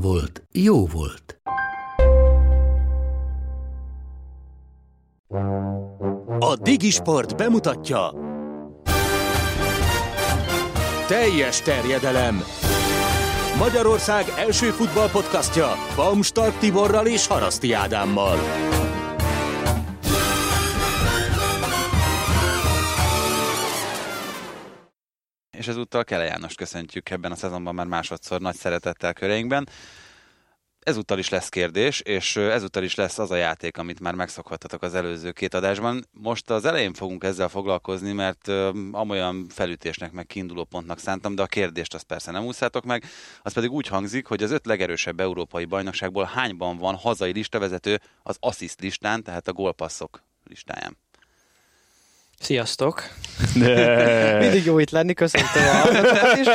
volt, jó volt. A Digisport bemutatja Teljes terjedelem Magyarország első futballpodcastja Baumstark Tiborral és Haraszti Ádámmal. És ezúttal Kele Jánost köszöntjük ebben a szezonban már másodszor nagy szeretettel köreinkben. Ezúttal is lesz kérdés, és ezúttal is lesz az a játék, amit már megszokhattatok az előző két adásban. Most az elején fogunk ezzel foglalkozni, mert amolyan felütésnek, meg kiinduló pontnak szántam, de a kérdést azt persze nem úszátok meg. Az pedig úgy hangzik, hogy az öt legerősebb európai bajnokságból hányban van hazai listavezető az assist listán, tehát a gólpasszok listáján. Sziasztok! De... Mindig jó itt lenni, köszöntöm a hallgatókat is.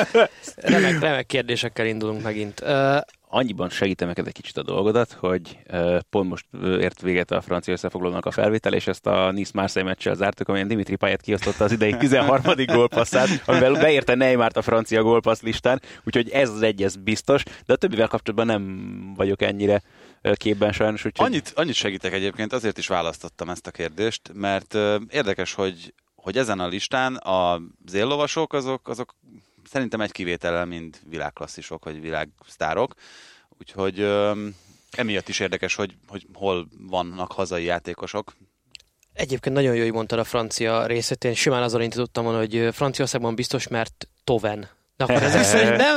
Remek, remek kérdésekkel indulunk megint. Uh, annyiban segítem neked egy kicsit a dolgodat, hogy uh, pont most ért véget a francia összefoglalónak a felvétel, és ezt a Nice Marseille meccsel zártuk, amelyen Dimitri Payet kiosztotta az idei 13. gólpasszát, amivel beérte Neymart a francia gólpassz listán, úgyhogy ez az egy, ez biztos, de a többivel kapcsolatban nem vagyok ennyire képben sajnos. Úgyhogy... Annyit, annyit segítek egyébként, azért is választottam ezt a kérdést, mert érdekes, hogy, hogy ezen a listán a zéllovasok azok, azok szerintem egy kivétellel mind világklasszisok, vagy világsztárok, úgyhogy emiatt is érdekes, hogy, hogy hol vannak hazai játékosok. Egyébként nagyon jó, hogy mondtad a francia részét. Én simán azon indítottam volna, hogy Franciaországban biztos, mert Toven Na, akkor ezek szerint nem?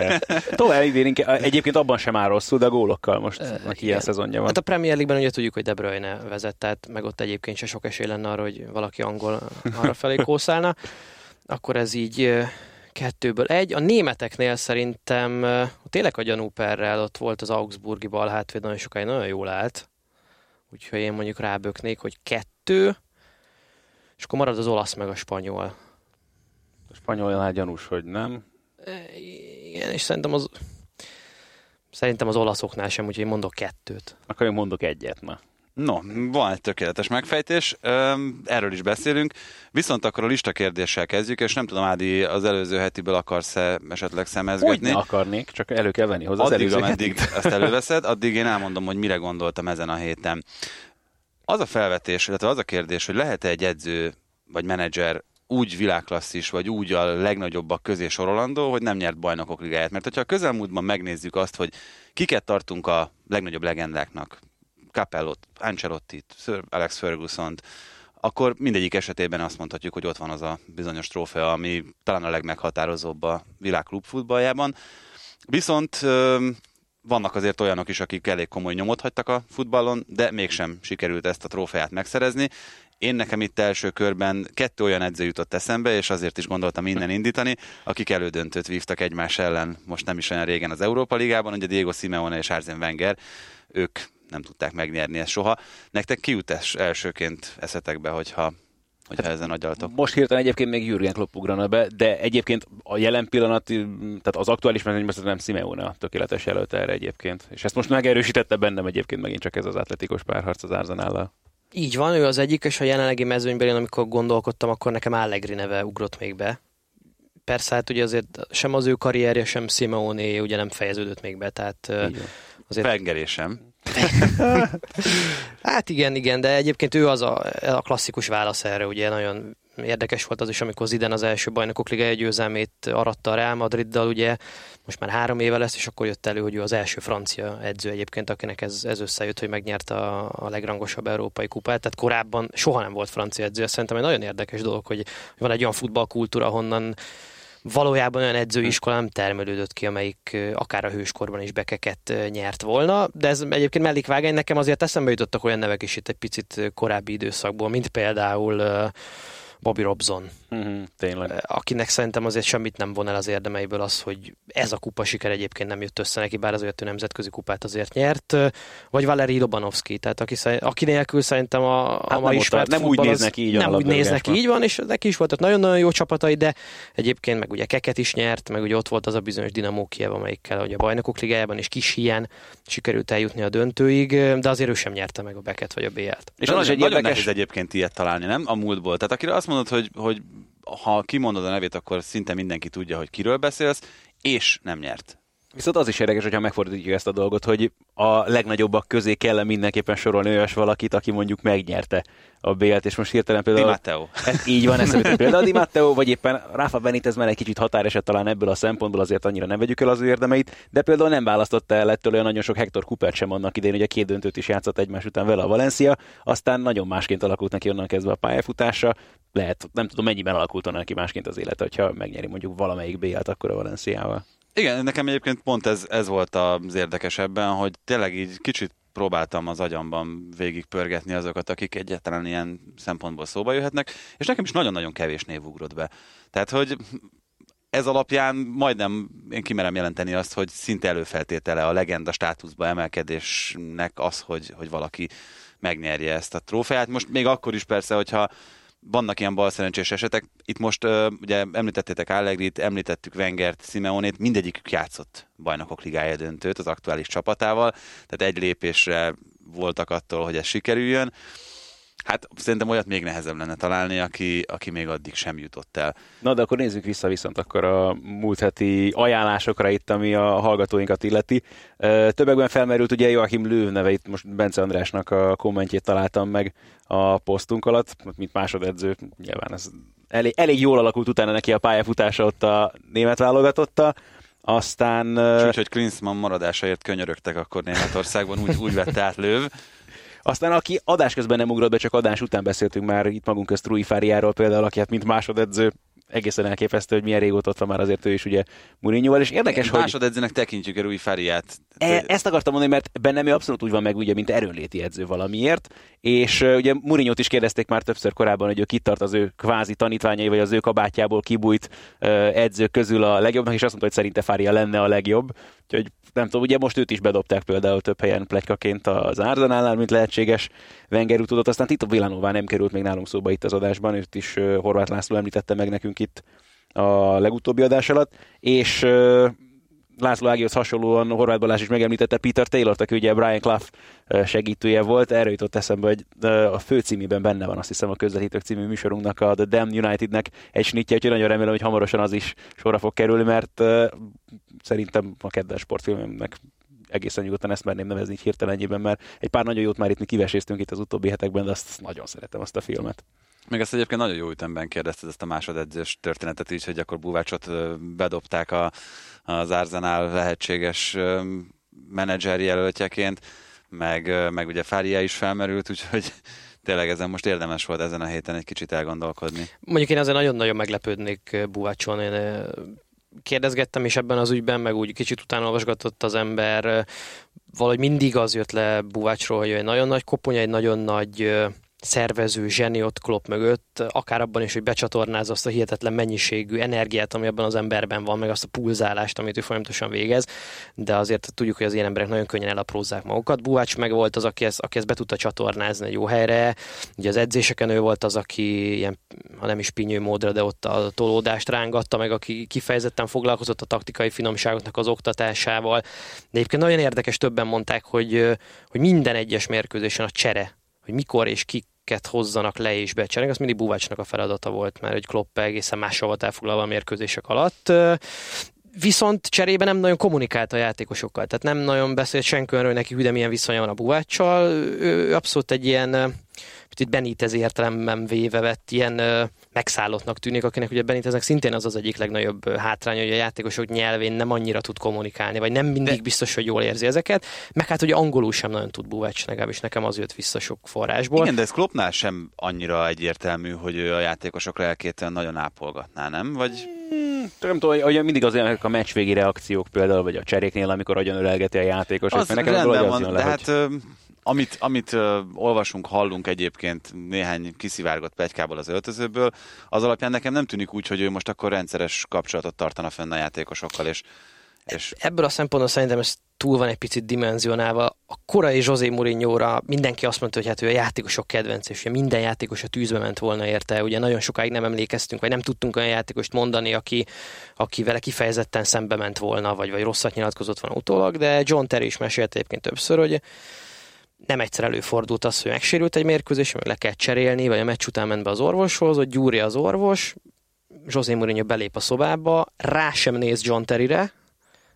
Tovább idén egyébként abban sem áll rosszul, de a gólokkal most uh, ilyen szezonja van. Hát a Premier League-ben ugye tudjuk, hogy De Bruyne vezet, tehát meg ott egyébként se sok esély lenne arra, hogy valaki angol arra felé kószálna. Akkor ez így kettőből egy. A németeknél szerintem tényleg a gyanúperrel ott volt az Augsburgi bal hátvéd nagyon sokáig nagyon jól állt. Úgyhogy én mondjuk ráböknék, hogy kettő, és akkor marad az olasz meg a spanyol spanyolnál gyanús, hogy nem. Igen, és szerintem az szerintem az olaszoknál sem, úgyhogy mondok kettőt. Akkor én mondok egyet, na. No, van egy tökéletes megfejtés, erről is beszélünk, viszont akkor a lista kérdéssel kezdjük, és nem tudom, Ádi, az előző hetiből akarsz-e esetleg szemezgetni? Hogy akarnék, csak elő kell venni hozzá Addig, ameddig ezt előveszed, addig én elmondom, hogy mire gondoltam ezen a héten. Az a felvetés, illetve az a kérdés, hogy lehet-e egy edző vagy menedzser úgy világklasszis, vagy úgy a legnagyobbak közé sorolandó, hogy nem nyert bajnokok ligáját. Mert hogyha a közelmúltban megnézzük azt, hogy kiket tartunk a legnagyobb legendáknak, Capellot, Ancelotti, Sir Alex ferguson akkor mindegyik esetében azt mondhatjuk, hogy ott van az a bizonyos trófea, ami talán a legmeghatározóbb a világ klubfutballjában. Viszont vannak azért olyanok is, akik elég komoly nyomot hagytak a futballon, de mégsem sikerült ezt a trófeát megszerezni, én nekem itt első körben kettő olyan edző jutott eszembe, és azért is gondoltam innen indítani, akik elődöntőt vívtak egymás ellen most nem is olyan régen az Európa Ligában, ugye Diego Simeone és Arsene Wenger, ők nem tudták megnyerni ezt soha. Nektek ki jut elsőként eszetekbe, hogyha hogyha hát, ezen agyaltok. Most hirtelen egyébként még Jürgen Klopp ugrana be, de egyébként a jelen pillanat, tehát az aktuális mezőnyben nem Simeone a tökéletes jelölt erre egyébként. És ezt most megerősítette bennem egyébként megint csak ez az atletikus párharc az Arzenállal. Így van, ő az egyik, és a jelenlegi mezőnyben én amikor gondolkodtam, akkor nekem Allegri neve ugrott még be. Persze, hát ugye azért sem az ő karrierje, sem Simeone ugye nem fejeződött még be, tehát azért... Fengerésem. hát igen, igen, de egyébként ő az a, a klasszikus válasz erre, ugye nagyon érdekes volt az is, amikor Zidane az első bajnokok liga győzelmét aratta a Real Madriddal, ugye most már három éve lesz, és akkor jött elő, hogy ő az első francia edző egyébként, akinek ez, ez összejött, hogy megnyerte a, a legrangosabb európai kupát. Tehát korábban soha nem volt francia edző. Szerintem egy nagyon érdekes dolog, hogy van egy olyan futballkultúra, honnan valójában olyan edzőiskola nem termelődött ki, amelyik akár a hőskorban is bekeket nyert volna, de ez egyébként mellékvágány nekem azért eszembe jutottak olyan nevek is itt egy picit korábbi időszakból, mint például Bobby Robson, Uh-huh, tényleg. akinek szerintem azért semmit nem von el az érdemeiből az, hogy ez a kupa siker egyébként nem jött össze neki, bár azért ő nemzetközi kupát azért nyert, vagy Valeri Lobanovski, tehát aki, aki nélkül szerintem a, a Hát ma nem ismert ott- nem úgy az- néznek így Nem úgy néznek így van, és neki is voltak nagyon-nagyon jó csapatai, de egyébként meg ugye Keket is nyert, meg ugye ott volt az a bizonyos Dinamo Kiev, amelyikkel ugye a bajnokok ligájában és kis hiány sikerült eljutni a döntőig, de azért ő sem nyerte meg a Beket vagy a BL-t. És az az is egy érdekes... nehéz egyébként ilyet találni, nem? A múltból. Tehát akire azt mondod, hogy, hogy ha kimondod a nevét, akkor szinte mindenki tudja, hogy kiről beszélsz, és nem nyert. Viszont az is érdekes, hogyha megfordítjuk ezt a dolgot, hogy a legnagyobbak közé kell mindenképpen sorolni olyas valakit, aki mondjuk megnyerte a BL-t, és most hirtelen Di például... Matteo. Ez így van, eszembe például Di Matteo, vagy éppen Rafa Benitez már egy kicsit határeset talán ebből a szempontból, azért annyira nem vegyük el az ő érdemeit, de például nem választotta el ettől olyan nagyon sok Hector Cooper sem annak idején, ugye két döntőt is játszott egymás után vele a Valencia, aztán nagyon másként alakult neki onnan kezdve a pályafutása, lehet, nem tudom mennyiben alakult onnan neki másként az élet, hogyha megnyeri mondjuk valamelyik BL-t akkor a Valenciával. Igen, nekem egyébként pont ez, ez volt az érdekes ebben, hogy tényleg így kicsit próbáltam az agyamban végigpörgetni azokat, akik egyáltalán ilyen szempontból szóba jöhetnek, és nekem is nagyon-nagyon kevés név ugrott be. Tehát, hogy ez alapján majdnem én kimerem jelenteni azt, hogy szinte előfeltétele a legenda státuszba emelkedésnek az, hogy, hogy valaki megnyerje ezt a trófeát. Most még akkor is persze, hogyha vannak ilyen balszerencsés esetek. Itt most ugye említettétek Allegrit, említettük Wengert, Simeonét, mindegyikük játszott bajnokok ligája döntőt az aktuális csapatával, tehát egy lépésre voltak attól, hogy ez sikerüljön. Hát szerintem olyat még nehezebb lenne találni, aki, aki még addig sem jutott el. Na, de akkor nézzük vissza viszont akkor a múlt heti ajánlásokra itt, ami a hallgatóinkat illeti. Többekben felmerült ugye Joachim Löw neve, itt most Bence Andrásnak a kommentjét találtam meg a posztunk alatt, mint másodedző, nyilván ez elég, elég jól alakult utána neki a pályafutása ott a német válogatotta. Aztán És úgy, hogy Klinsmann maradásaért könyörögtek akkor Németországban, úgy, úgy vette át Löw. Aztán aki adás közben nem ugrott be, csak adás után beszéltünk már itt magunk közt Rui Fáriáról például, aki hát mint másodedző egészen elképesztő, hogy milyen régóta ott van már azért ő is ugye Mourinhoval, és érdekes, hogy... Másodedzőnek tekintjük a Rui Fariát. E, ezt akartam mondani, mert bennem ő abszolút úgy van meg, ugye, mint erőnléti edző valamiért, és ugye Mourinho-t is kérdezték már többször korábban, hogy ő kitart az ő kvázi tanítványai, vagy az ő kabátjából kibújt edzők közül a legjobbnak, és azt mondta, hogy szerinte Fária lenne a legjobb. Úgyhogy nem tudom, ugye most őt is bedobták például több helyen plegykaként az Arzenálnál, mint lehetséges Wenger utódot, aztán Tito Villanová nem került még nálunk szóba itt az adásban, őt is Horváth László említette meg nekünk itt a legutóbbi adás alatt, és László Ágihoz hasonlóan Horváth Balázs is megemlítette Peter Taylor-t, aki ugye Brian Clough segítője volt. Erről jutott eszembe, hogy a főcímében benne van azt hiszem a Közvetítők című műsorunknak, a The Damn Unitednek egy snitje, úgyhogy nagyon remélem, hogy hamarosan az is sorra fog kerülni, mert szerintem a kedves sportfilmemnek egészen nyugodtan ezt merném nevezni így hirtelenjében, mert egy pár nagyon jót már itt mi kiveséztünk itt az utóbbi hetekben, de azt nagyon szeretem azt a filmet. Meg ezt egyébként nagyon jó ütemben kérdezted ezt a másodedzős történetet is, hogy akkor Búvácsot bedobták a, az Arzenál lehetséges menedzser jelöltjeként, meg, meg ugye Fária is felmerült, úgyhogy tényleg ezen most érdemes volt ezen a héten egy kicsit elgondolkodni. Mondjuk én azért nagyon-nagyon meglepődnék Buvácson, én kérdezgettem is ebben az ügyben, meg úgy kicsit utána olvasgatott az ember, valahogy mindig az jött le Buvácsról, hogy egy nagyon nagy koponya, egy nagyon nagy szervező zseni ott Klopp mögött, akár abban is, hogy becsatornázza azt a hihetetlen mennyiségű energiát, ami abban az emberben van, meg azt a pulzálást, amit ő folyamatosan végez, de azért tudjuk, hogy az ilyen emberek nagyon könnyen elaprózzák magukat. Buhács meg volt az, aki ezt, aki ezt be tudta csatornázni egy jó helyre, ugye az edzéseken ő volt az, aki ilyen, ha nem is pinyő módra, de ott a tolódást rángatta, meg aki kifejezetten foglalkozott a taktikai finomságoknak az oktatásával. De egyébként nagyon érdekes, többen mondták, hogy, hogy minden egyes mérkőzésen a csere hogy mikor és kiket hozzanak le és becsereg, az mindig Buvácsnak a feladata volt, mert hogy Klopp egészen mással volt elfoglalva a mérkőzések alatt. Viszont cserébe nem nagyon kommunikált a játékosokkal, tehát nem nagyon beszélt senki hogy neki hüde milyen viszonya van a Buváccsal. Ő abszolút egy ilyen itt Benítez értelemben véve vett ilyen megszállottnak tűnik, akinek ugye Beníteznek szintén az az egyik legnagyobb hátránya, hogy a játékosok nyelvén nem annyira tud kommunikálni, vagy nem mindig De... biztos, hogy jól érzi ezeket, meg hát hogy angolul sem nagyon tud Búvács, legalábbis nekem az jött vissza sok forrásból. Igen, de ez Kloppnál sem annyira egyértelmű, hogy ő a játékosok lelkét nagyon ápolgatná, nem? Vagy... Hmm, nem tudom, hogy mindig az olyan a meccs végi reakciók például, vagy a cseréknél, amikor agyon ölelgeti a játékos. Az nekem rendben az van, jön de hát hogy... amit, amit uh, olvasunk, hallunk egyébként néhány kiszivárgott pegykából az öltözőből, az alapján nekem nem tűnik úgy, hogy ő most akkor rendszeres kapcsolatot tartana fenn a játékosokkal, és, és Ebből a szempontból szerintem ez túl van egy picit dimenzionálva. A korai José mourinho mindenki azt mondta, hogy hát ő a játékosok kedvenc, és minden játékos a tűzbe ment volna érte. Ugye nagyon sokáig nem emlékeztünk, vagy nem tudtunk olyan játékost mondani, aki, aki vele kifejezetten szembe ment volna, vagy, vagy rosszat nyilatkozott volna utólag, de John Terry is mesélt egyébként többször, hogy nem egyszer előfordult az, hogy megsérült egy mérkőzés, meg le kell cserélni, vagy a meccs után ment be az orvoshoz, hogy gyúrja az orvos, José Mourinho belép a szobába, rá sem néz John Terryre,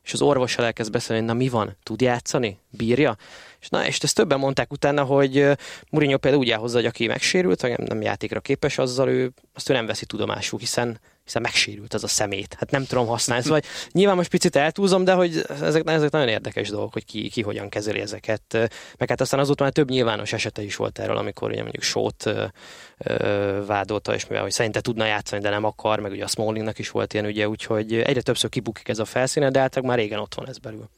és az orvos elkezd beszélni, na mi van, tud játszani, bírja? És, na, és ezt többen mondták utána, hogy Mourinho például úgy elhozza, hogy aki megsérült, vagy nem játékra képes, azzal ő, azt ő nem veszi tudomásul, hiszen hiszen megsérült az a szemét. Hát nem tudom használni. Szóval nyilván most picit eltúlzom, de hogy ezek, ezek nagyon érdekes dolgok, hogy ki, ki hogyan kezeli ezeket. Meg hát aztán azóta már több nyilvános esete is volt erről, amikor ugye mondjuk sót vádolta, és mivel hogy szerinte tudna játszani, de nem akar, meg ugye a Smallingnak is volt ilyen ügye, úgyhogy egyre többször kibukik ez a felszíne, de általában már régen ott van ez belül.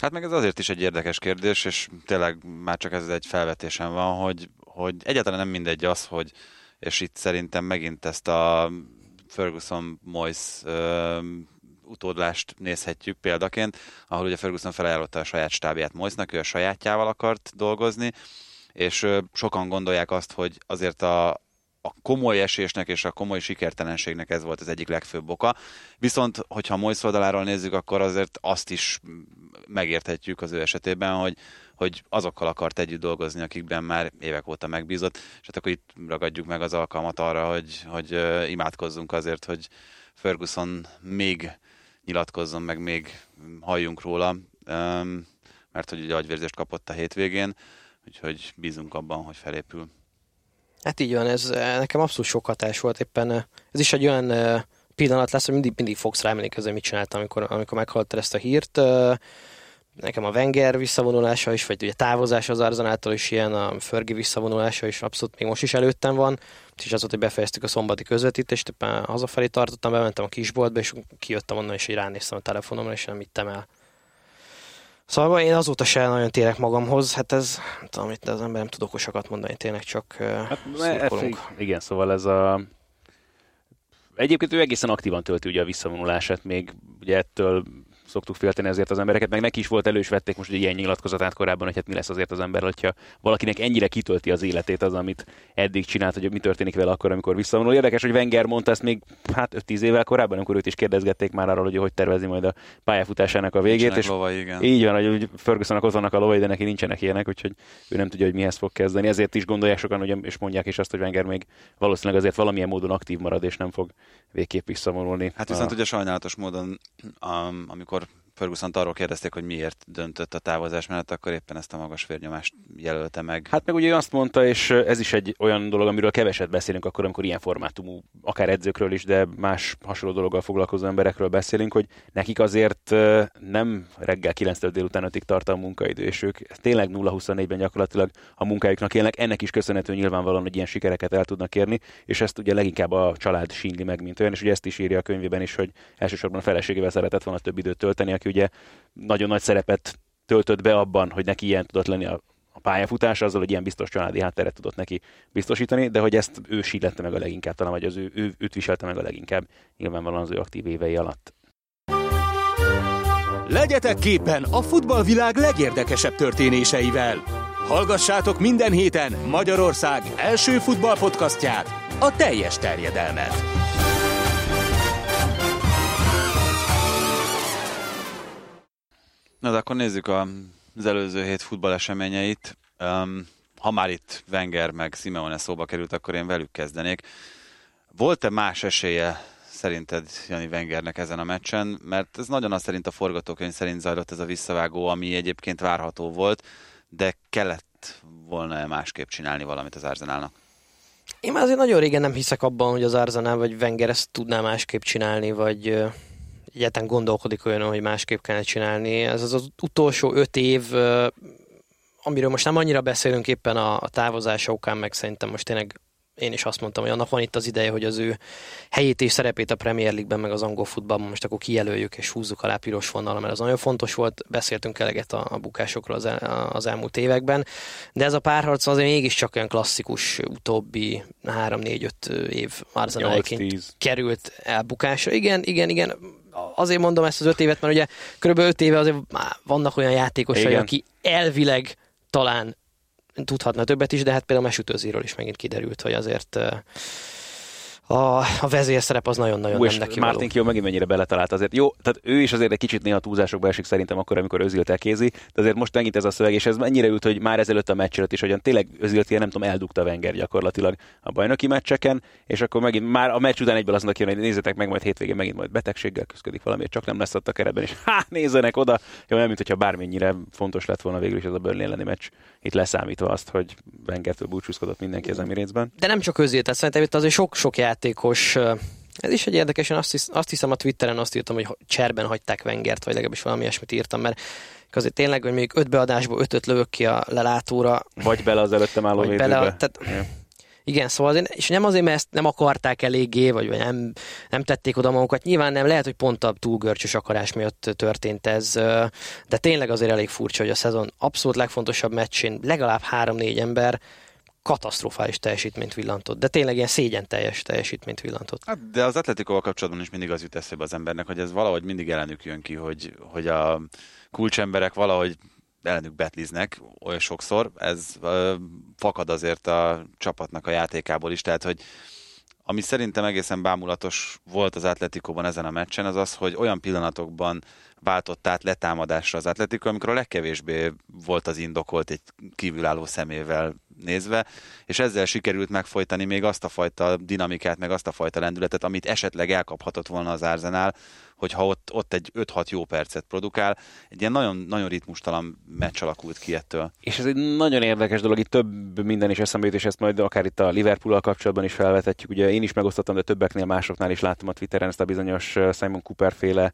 Hát meg ez azért is egy érdekes kérdés, és tényleg már csak ez egy felvetésem van, hogy, hogy egyáltalán nem mindegy az, hogy és itt szerintem megint ezt a Ferguson Moyes utódlást nézhetjük példaként, ahol ugye Ferguson felajánlotta a saját stábját Moyesnak, ő a sajátjával akart dolgozni, és sokan gondolják azt, hogy azért a, a komoly esésnek és a komoly sikertelenségnek ez volt az egyik legfőbb oka. Viszont, hogyha Moyes oldaláról nézzük, akkor azért azt is megérthetjük az ő esetében, hogy, hogy azokkal akart együtt dolgozni, akikben már évek óta megbízott, és hát akkor itt ragadjuk meg az alkalmat arra, hogy, hogy imádkozzunk azért, hogy Ferguson még nyilatkozzon, meg még halljunk róla, mert hogy ugye agyvérzést kapott a hétvégén, úgyhogy bízunk abban, hogy felépül. Hát így van, ez nekem abszolút sok hatás volt éppen. Ez is egy olyan pillanat lesz, hogy mindig, mindig fogsz rá emlékezni, mit csináltam, amikor, amikor meghallottad ezt a hírt nekem a Wenger visszavonulása is, vagy ugye távozás az Arzenától is ilyen, a Fergi visszavonulása is abszolút még most is előttem van, és az volt, hogy befejeztük a szombati közvetítést, éppen hazafelé tartottam, bementem a kisboltba, és kijöttem onnan, és így ránéztem a telefonomra, és nem vittem el. Szóval én azóta se nagyon térek magamhoz, hát ez, nem tudom, itt az ember nem tud okosakat mondani, tényleg csak hát, szurkolunk. Igen, szóval ez a Egyébként ő egészen aktívan tölti ugye a visszavonulását, még ugye ettől szoktuk félteni ezért az embereket, meg neki is volt elős vették most egy ilyen nyilatkozatát korábban, hogy hát mi lesz azért az ember, hogyha valakinek ennyire kitölti az életét az, amit eddig csinált, hogy mi történik vele akkor, amikor visszavonul. Érdekes, hogy Wenger mondta ezt még hát 5-10 évvel korábban, amikor őt is kérdezgették már arról, hogy hogy tervezi majd a pályafutásának a végét. Nincsenek és lovai, igen. Így van, hogy Fergusonnak ott vannak a lovai, de neki nincsenek ilyenek, úgyhogy ő nem tudja, hogy mihez fog kezdeni. Ezért is gondolják sokan, hogy, és mondják is azt, hogy Wenger még valószínűleg azért valamilyen módon aktív marad, és nem fog végképp visszavonulni. Hát viszont a... ugye sajnálatos módon, um, amikor ferguson arról kérdezték, hogy miért döntött a távozás mellett, akkor éppen ezt a magas vérnyomást jelölte meg. Hát meg ugye azt mondta, és ez is egy olyan dolog, amiről keveset beszélünk akkor, amikor ilyen formátumú, akár edzőkről is, de más hasonló dologgal foglalkozó emberekről beszélünk, hogy nekik azért nem reggel 9 délután 5-ig tart a munkaidő, és ők tényleg 0-24-ben gyakorlatilag a munkájuknak élnek. Ennek is köszönhető nyilvánvalóan, hogy ilyen sikereket el tudnak érni, és ezt ugye leginkább a család sínli meg, mint olyan, és ugye ezt is írja a könyvében is, hogy elsősorban a feleségével szeretett volna több időt tölteni, aki ugye nagyon nagy szerepet töltött be abban, hogy neki ilyen tudott lenni a, a pályafutás, azzal, hogy ilyen biztos családi hátteret tudott neki biztosítani, de hogy ezt ő sílette meg a leginkább, talán vagy az ő, ő őt viselte meg a leginkább, nyilvánvalóan az ő aktív évei alatt. Legyetek képen a futballvilág legérdekesebb történéseivel! Hallgassátok minden héten Magyarország első futballpodcastját, a teljes terjedelmet! Na, de akkor nézzük az előző hét futballeseményeit. Um, ha már itt Wenger meg Simeone szóba került, akkor én velük kezdenék. Volt-e más esélye szerinted Jani Wengernek ezen a meccsen? Mert ez nagyon azt szerint a forgatókönyv szerint zajlott ez a visszavágó, ami egyébként várható volt, de kellett volna-e másképp csinálni valamit az Arzenálnak? Én már azért nagyon régen nem hiszek abban, hogy az Arzenál vagy Wenger ezt tudná másképp csinálni, vagy egyáltalán gondolkodik olyan, hogy másképp kellene csinálni. Ez az, az utolsó öt év, amiről most nem annyira beszélünk éppen a, a távozása okán, meg szerintem most tényleg én is azt mondtam, hogy annak van itt az ideje, hogy az ő helyét és szerepét a Premier League-ben, meg az angol futballban most akkor kijelöljük és húzzuk alá piros vonal, mert az nagyon fontos volt, beszéltünk eleget a, a bukásokról az, el, az elmúlt években, de ez a párharc azért mégiscsak olyan klasszikus utóbbi 3-4-5 év Arsenalként került elbukásra. Igen, igen, igen, azért mondom ezt az öt évet, mert ugye kb. öt éve azért vannak olyan játékosai, aki elvileg talán tudhatna többet is, de hát például a mesütőzéről is megint kiderült, hogy azért a, a vezérszerep az nagyon-nagyon Hú, nem neki Martin Kio megint mennyire beletalált azért. Jó, tehát ő is azért egy kicsit néha túlzásokba esik szerintem akkor, amikor Özil tekézi, de azért most megint ez a szöveg, és ez mennyire ült, hogy már ezelőtt a meccs előtt is, hogyan tényleg Özil nem tudom, eldugta Wenger gyakorlatilag a bajnoki meccseken, és akkor megint már a meccs után egyből azt mondta, hogy nézzétek meg, majd hétvégén megint majd betegséggel küzdik valamiért, csak nem lesz ott a keretben, és há, nézzenek oda. Jó, nem, mint hogyha bármennyire fontos lett volna végül is ez a Burnley elleni meccs, itt leszámítva azt, hogy Wengertől búcsúzkodott mindenki az Emirates-ben. De nem csak Özil, tehát szerintem itt azért sok-sok játékos ez is egy érdekes, én azt, hisz, azt hiszem a Twitteren azt írtam, hogy cserben hagyták Wengert, vagy legalábbis valami ilyesmit írtam, mert azért tényleg, hogy még öt beadásból ötöt lövök ki a lelátóra. Vagy bele az előttem álló védőbe. Bele, tehát, yeah. Igen, szóval azért, és nem azért, mert ezt nem akarták eléggé, vagy nem, nem tették oda magukat. Nyilván nem, lehet, hogy pont a túl görcsös akarás miatt történt ez, de tényleg azért elég furcsa, hogy a szezon abszolút legfontosabb meccsén legalább három-négy ember katasztrofális teljesítményt villantott, de tényleg ilyen szégyen teljes teljesítményt villantott. Hát, de az Atletikóval kapcsolatban is mindig az jut eszébe az embernek, hogy ez valahogy mindig ellenük jön ki, hogy, hogy a kulcsemberek valahogy ellenük betliznek olyan sokszor, ez ö, fakad azért a csapatnak a játékából is, tehát hogy ami szerintem egészen bámulatos volt az Atletikóban ezen a meccsen, az az, hogy olyan pillanatokban váltott át letámadásra az Atletikó, amikor a legkevésbé volt az indokolt egy kívülálló szemével nézve, és ezzel sikerült megfojtani még azt a fajta dinamikát, meg azt a fajta lendületet, amit esetleg elkaphatott volna az Arsenal, hogyha ott, ott egy 5-6 jó percet produkál. Egy ilyen nagyon, nagyon ritmustalan meccs alakult ki ettől. És ez egy nagyon érdekes dolog, itt több minden is eszembe jut, és ezt majd akár itt a Liverpool kapcsolatban is felvetetjük. Ugye én is megosztottam, de többeknél másoknál is láttam a Twitteren ezt a bizonyos Simon Cooper féle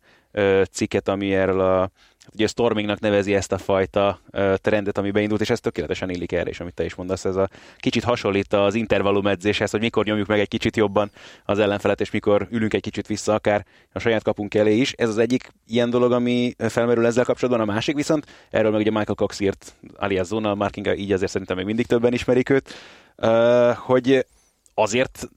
cikket, ami erről a ugye Stormingnak nevezi ezt a fajta trendet, ami beindult, és ez tökéletesen illik erre is, amit te is mondasz. Ez a kicsit hasonlít az intervallum edzéshez, hogy mikor nyomjuk meg egy kicsit jobban az ellenfelet, és mikor ülünk egy kicsit vissza, akár a saját kapunk elé is. Ez az egyik ilyen dolog, ami felmerül ezzel kapcsolatban. A másik viszont, erről meg ugye Michael Cox írt alias Zonal Marking, így azért szerintem még mindig többen ismerik őt, hogy azért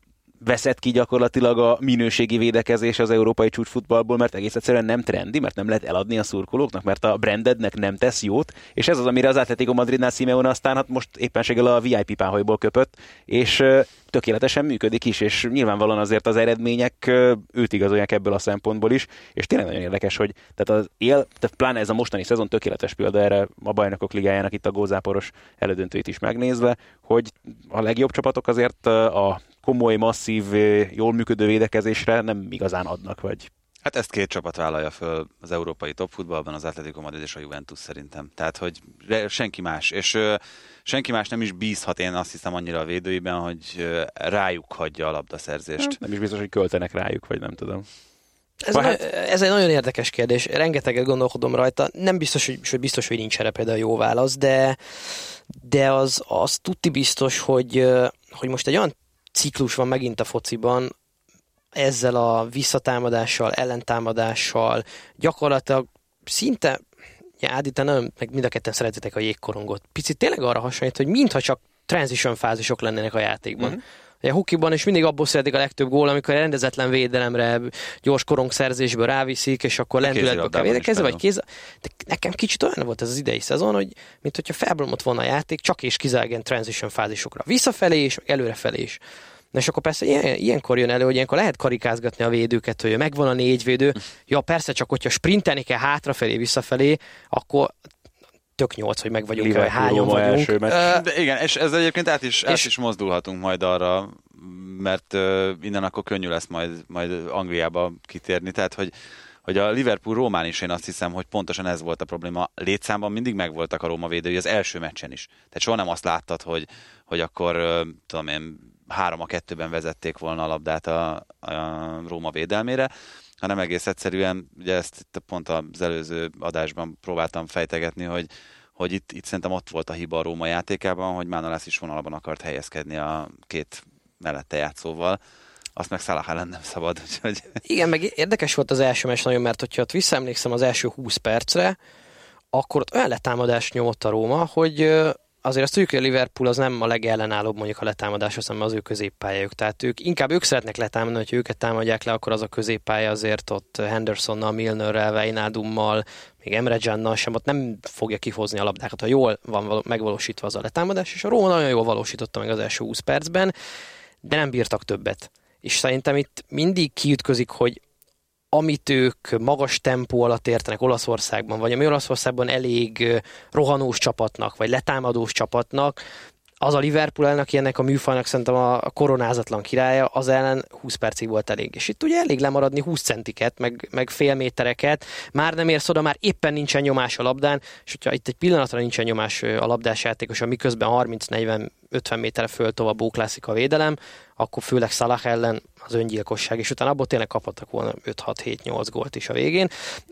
veszett ki gyakorlatilag a minőségi védekezés az európai csúcsfutballból, mert egész egyszerűen nem trendi, mert nem lehet eladni a szurkolóknak, mert a brandednek nem tesz jót, és ez az, amire az Atletico Madridnál Simeone aztán hát most éppenséggel a VIP páholyból köpött, és tökéletesen működik is, és nyilvánvalóan azért az eredmények őt igazolják ebből a szempontból is, és tényleg nagyon érdekes, hogy tehát az él, tehát pláne ez a mostani szezon tökéletes példa erre a bajnokok ligájának itt a gózáporos elődöntőit is megnézve, hogy a legjobb csapatok azért a komoly, masszív, jól működő védekezésre nem igazán adnak, vagy Hát ezt két csapat vállalja föl az európai topfutballban, az Atletico Madrid és a Juventus szerintem. Tehát, hogy senki más. És ö, senki más nem is bízhat, én azt hiszem annyira a védőiben, hogy ö, rájuk hagyja a labdaszerzést. Nem, nem is biztos, hogy költenek rájuk, vagy nem tudom. Ez, hát... ez egy nagyon érdekes kérdés. Rengeteget gondolkodom rajta. Nem biztos, hogy, hogy biztos, hogy nincs erre például jó válasz, de, de az, az tuti biztos, hogy, hogy most egy olyan ciklus van megint a fociban, ezzel a visszatámadással, ellentámadással, gyakorlatilag szinte, ja, Ádi, te nem, meg mind a ketten szeretitek a jégkorongot. Picit tényleg arra hasonlít, hogy mintha csak transition fázisok lennének a játékban. Mm-hmm. A hukiban is mindig abból születik a legtöbb gól, amikor rendezetlen védelemre, gyors korongszerzésből ráviszik, és akkor lendületből kell védekezni, vagy kéz. De nekem kicsit olyan volt ez az idei szezon, hogy mint hogyha felbromlott volna a játék, csak és kizárólag transition fázisokra. Visszafelé is, meg előrefelé is. Na és akkor persze ilyen, ilyenkor jön elő, hogy ilyenkor lehet karikázgatni a védőket, hogy megvan a négy védő. Ja, persze, csak hogyha sprintelni kell hátrafelé, visszafelé, akkor tök nyolc, hogy meg vagyunk, vagy hányan vagyunk. Első De igen, és ez egyébként át is, és... át is mozdulhatunk majd arra, mert uh, innen akkor könnyű lesz majd, majd Angliába kitérni, tehát hogy hogy a Liverpool Rómán is én azt hiszem, hogy pontosan ez volt a probléma. Létszámban mindig megvoltak a Róma védői az első meccsen is. Tehát soha nem azt láttad, hogy, hogy akkor uh, tudom én, három a kettőben vezették volna a labdát a, a Róma védelmére, hanem egész egyszerűen, ugye ezt itt pont az előző adásban próbáltam fejtegetni, hogy, hogy itt, itt szerintem ott volt a hiba a Róma játékában, hogy Mánalász is vonalban akart helyezkedni a két mellette játszóval, azt meg Salah ellen nem szabad, úgyhogy... Igen, meg érdekes volt az első meccs nagyon, mert hogyha ott visszaemlékszem az első 20 percre, akkor ott olyan letámadást nyomott a Róma, hogy azért azt tudjuk, hogy a Liverpool az nem a legellenállóbb mondjuk a letámadás, hanem az ő középpályájuk. Tehát ők inkább ők szeretnek letámadni, hogy őket támadják le, akkor az a középpálya azért ott Hendersonnal, Milnerrel, Weinaldummal, még Emre Cannal sem, ott nem fogja kihozni a labdákat, ha jól van megvalósítva az a letámadás, és a Róma nagyon jól valósította meg az első 20 percben, de nem bírtak többet. És szerintem itt mindig kiütközik, hogy amit ők magas tempó alatt értenek Olaszországban, vagy ami Olaszországban elég rohanós csapatnak, vagy letámadós csapatnak, az a Liverpool elnök ilyennek a műfajnak szerintem a koronázatlan királya, az ellen 20 percig volt elég. És itt ugye elég lemaradni 20 centiket, meg, meg fél métereket, már nem érsz oda, már éppen nincsen nyomás a labdán, és hogyha itt egy pillanatra nincsen nyomás a labdás játékos, miközben 30-40 50 méterre föl tovább bóklászik a védelem, akkor főleg Salah ellen az öngyilkosság, és utána abból tényleg kaphattak volna 5-6-7-8 gólt is a végén.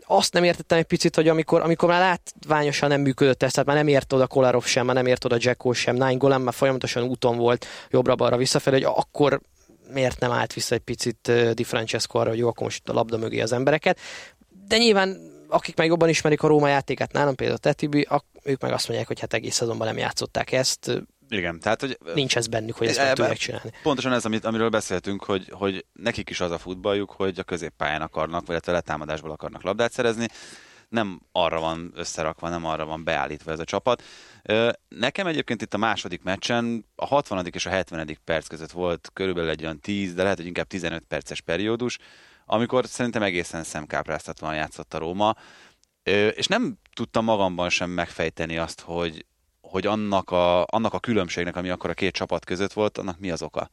Azt nem értettem egy picit, hogy amikor, amikor már látványosan nem működött ez, tehát már nem ért oda Kolarov sem, már nem ért oda Jacko sem, Nine Golem már folyamatosan úton volt jobbra-balra visszafelé, hogy akkor miért nem állt vissza egy picit Di Francesco arra, hogy jó, akkor most a labda mögé az embereket. De nyilván akik meg jobban ismerik a Róma játékát, nálam például Tetibi, ők meg azt mondják, hogy hát egész szezonban nem játszották ezt. Igen, tehát hogy... Nincs ez bennük, hogy ezt meg tudják csinálni. Pontosan ez, amit, amiről beszéltünk, hogy, hogy nekik is az a futballjuk, hogy a középpályán akarnak, vagy a letámadásból akarnak labdát szerezni. Nem arra van összerakva, nem arra van beállítva ez a csapat. Nekem egyébként itt a második meccsen a 60. és a 70. perc között volt körülbelül egy olyan 10, de lehet, hogy inkább 15 perces periódus, amikor szerintem egészen szemkápráztatóan játszott a Róma, és nem tudtam magamban sem megfejteni azt, hogy, hogy annak a, annak a különbségnek, ami akkor a két csapat között volt, annak mi az oka.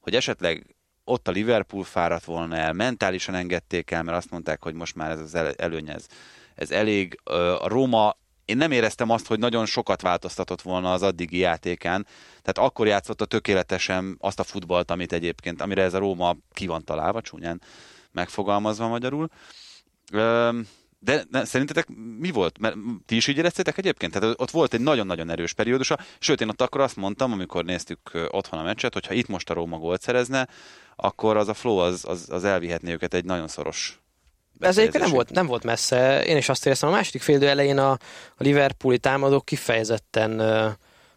Hogy esetleg ott a Liverpool fáradt volna el, mentálisan engedték el, mert azt mondták, hogy most már ez az előny, ez, ez elég. A Róma, én nem éreztem azt, hogy nagyon sokat változtatott volna az addigi játékán, tehát akkor játszotta tökéletesen azt a futballt, amit egyébként, amire ez a Róma ki van találva, csúnyán megfogalmazva magyarul. De ne, szerintetek mi volt? Mert ti is így éreztétek egyébként? Tehát ott volt egy nagyon-nagyon erős periódusa, sőt én ott akkor azt mondtam, amikor néztük otthon a meccset, hogy ha itt most a Róma gólt szerezne, akkor az a flow az, az, az elvihetné őket egy nagyon szoros ez egyébként nem volt, nem volt messze. Én is azt éreztem, a második fél elején a, a Liverpooli támadók kifejezetten uh,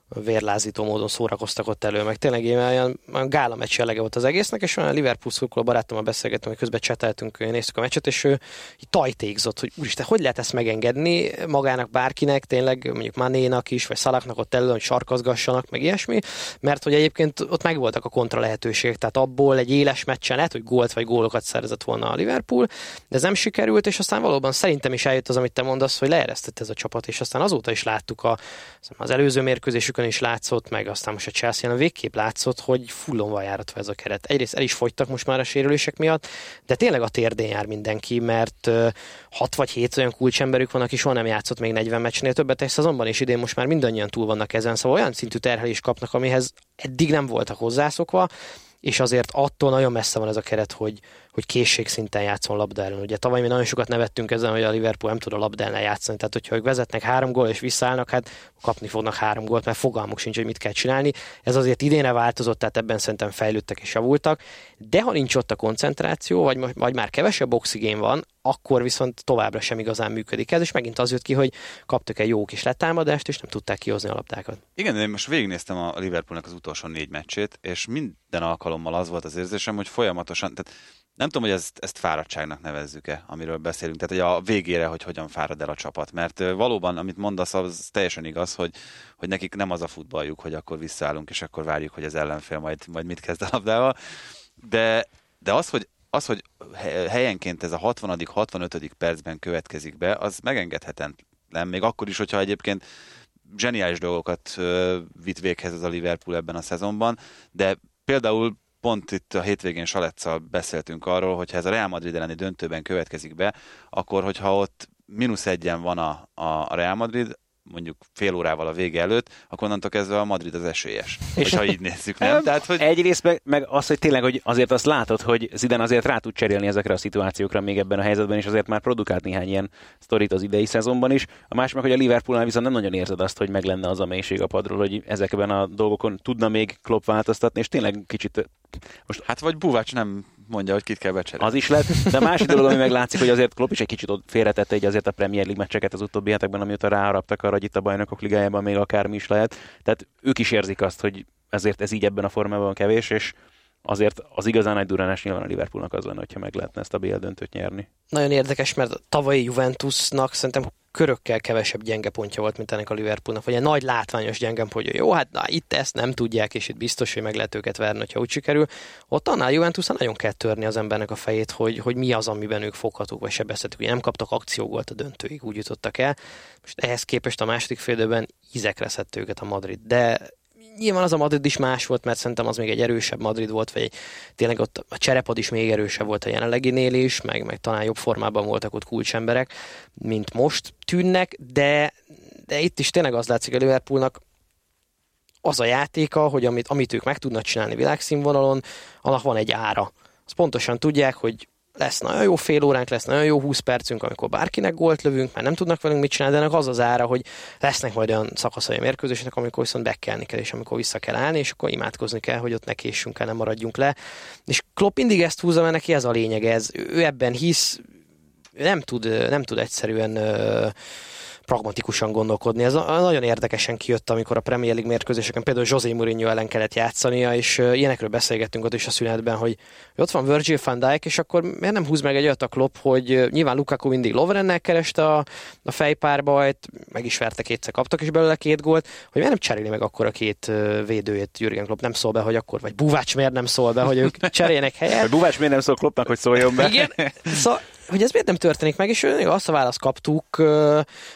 vérlázító módon szórakoztak ott elő, meg tényleg olyan, olyan gála meccs jellege volt az egésznek, és olyan Liverpool szurkoló barátommal beszélgettem, hogy közben cseteltünk, néztük a meccset, és ő így tajtékzott, hogy úristen, hogy lehet ezt megengedni magának bárkinek, tényleg mondjuk Manénak is, vagy Szalaknak ott elő, hogy sarkazgassanak, meg ilyesmi, mert hogy egyébként ott megvoltak a kontra lehetőségek, tehát abból egy éles meccsen lehet, hogy gólt vagy gólokat szerzett volna a Liverpool, de ez nem sikerült, és aztán valóban szerintem is eljött az, amit te mondasz, hogy leeresztett ez a csapat, és aztán azóta is láttuk a, az előző mérkőzésükön is látszott, meg aztán most a chelsea a végképp látszott, hogy fullon van járatva ez a keret. Egyrészt el is fogytak most már a sérülések miatt, de tényleg a térdén jár mindenki, mert 6 vagy 7 olyan kulcsemberük van, aki soha nem játszott még 40 meccsnél többet egy szezonban, és idén most már mindannyian túl vannak ezen, szóval olyan szintű terhelést kapnak, amihez eddig nem voltak hozzászokva, és azért attól nagyon messze van ez a keret, hogy, hogy készségszinten játszon labda ellen. Ugye tavaly mi nagyon sokat nevettünk ezen, hogy a Liverpool nem tud a labda ellen játszani, tehát hogyha ők vezetnek három gól és visszaállnak, hát kapni fognak három gólt, mert fogalmuk sincs, hogy mit kell csinálni. Ez azért idénre változott, tehát ebben szerintem fejlődtek és javultak, de ha nincs ott a koncentráció, vagy, vagy már kevesebb oxigén van, akkor viszont továbbra sem igazán működik ez, és megint az jött ki, hogy kaptak egy jó kis letámadást, és nem tudták kihozni a labdákat. Igen, én most végignéztem a Liverpoolnak az utolsó négy meccsét, és minden alkalommal az volt az érzésem, hogy folyamatosan, tehát nem tudom, hogy ezt, ezt fáradtságnak nevezzük-e, amiről beszélünk. Tehát, hogy a végére, hogy hogyan fárad el a csapat. Mert valóban, amit mondasz, az teljesen igaz, hogy, hogy nekik nem az a futballjuk, hogy akkor visszaállunk, és akkor várjuk, hogy az ellenfél majd, majd mit kezd a labdával. De, de az, hogy az, hogy helyenként ez a 60 65 percben következik be, az megengedhetetlen, még akkor is, hogyha egyébként zseniális dolgokat vitt véghez az a Liverpool ebben a szezonban, de például pont itt a hétvégén Saletszal beszéltünk arról, hogy ha ez a Real Madrid elleni döntőben következik be, akkor hogyha ott mínusz egyen van a, a Real Madrid, mondjuk fél órával a vége előtt, akkor onnantól kezdve a Madrid az esélyes. És ha így nézzük, nem? Tehát, hogy... Egyrészt meg, meg az, hogy tényleg, hogy azért azt látod, hogy Zidane azért rá tud cserélni ezekre a szituációkra még ebben a helyzetben, és azért már produkált néhány ilyen sztorit az idei szezonban is. A másik meg, hogy a Liverpoolnál viszont nem nagyon érzed azt, hogy meg lenne az a mélység a padról, hogy ezekben a dolgokon tudna még Klopp változtatni, és tényleg kicsit most... Hát vagy Buvács nem mondja, hogy kit kell becserélni. Az is lett, de másik dolog, ami meglátszik, hogy azért Klopp is egy kicsit félretette egy azért a Premier League meccseket az utóbbi hetekben, amióta ráharaptak arra, hogy itt a bajnokok ligájában még akármi is lehet. Tehát ők is érzik azt, hogy ezért ez így ebben a formában kevés, és azért az igazán nagy duránás nyilván a Liverpoolnak az lenne, hogyha meg lehetne ezt a BL döntőt nyerni. Nagyon érdekes, mert a tavalyi Juventusnak szerintem körökkel kevesebb gyenge pontja volt, mint ennek a Liverpoolnak, vagy egy nagy látványos gyenge pontja. Jó, hát na, itt ezt nem tudják, és itt biztos, hogy meg lehet őket verni, ha úgy sikerül. Ott annál Juventus nagyon kell törni az embernek a fejét, hogy, hogy mi az, amiben ők foghatók, vagy sebezhetők. Ugye nem kaptak akciógolt a döntőig, úgy jutottak el. Most ehhez képest a második félidőben ízekre szedte őket a Madrid, de nyilván az a Madrid is más volt, mert szerintem az még egy erősebb Madrid volt, vagy tényleg ott a cserepad is még erősebb volt a jelenleginél is, meg, meg talán jobb formában voltak ott kulcsemberek, mint most tűnnek, de, de itt is tényleg az látszik a Liverpoolnak, az a játéka, hogy amit, amit ők meg tudnak csinálni világszínvonalon, annak van egy ára. Azt pontosan tudják, hogy lesz nagyon jó fél óránk, lesz nagyon jó 20 percünk, amikor bárkinek gólt lövünk, mert nem tudnak velünk mit csinálni, de ennek az az ára, hogy lesznek majd olyan szakaszai mérkőzésnek, amikor viszont bekelni kell, és amikor vissza kell állni, és akkor imádkozni kell, hogy ott ne késünk el, nem maradjunk le. És Klopp mindig ezt húzza, mert neki ez a lényeg, ez, ő ebben hisz, nem tud, nem tud egyszerűen pragmatikusan gondolkodni. Ez nagyon érdekesen kijött, amikor a Premier League mérkőzéseken például José Mourinho ellen kellett játszania, és ilyenekről beszélgettünk ott is a szünetben, hogy ott van Virgil van Dijk, és akkor miért nem húz meg egy olyat a Klopp, hogy nyilván Lukaku mindig Lovrennel kereste a, a fejpárbajt, meg is verte kétszer, kaptak is belőle két gólt, hogy miért nem cseréli meg akkor a két védőjét Jürgen Klopp nem szól be, hogy akkor, vagy Buvács miért nem szól be, hogy ők cseréljenek helyet. Buvács miért nem szól Kloppnak, hogy szóljon be. Igen, szóval hogy ez miért nem történik meg, és azt a választ kaptuk,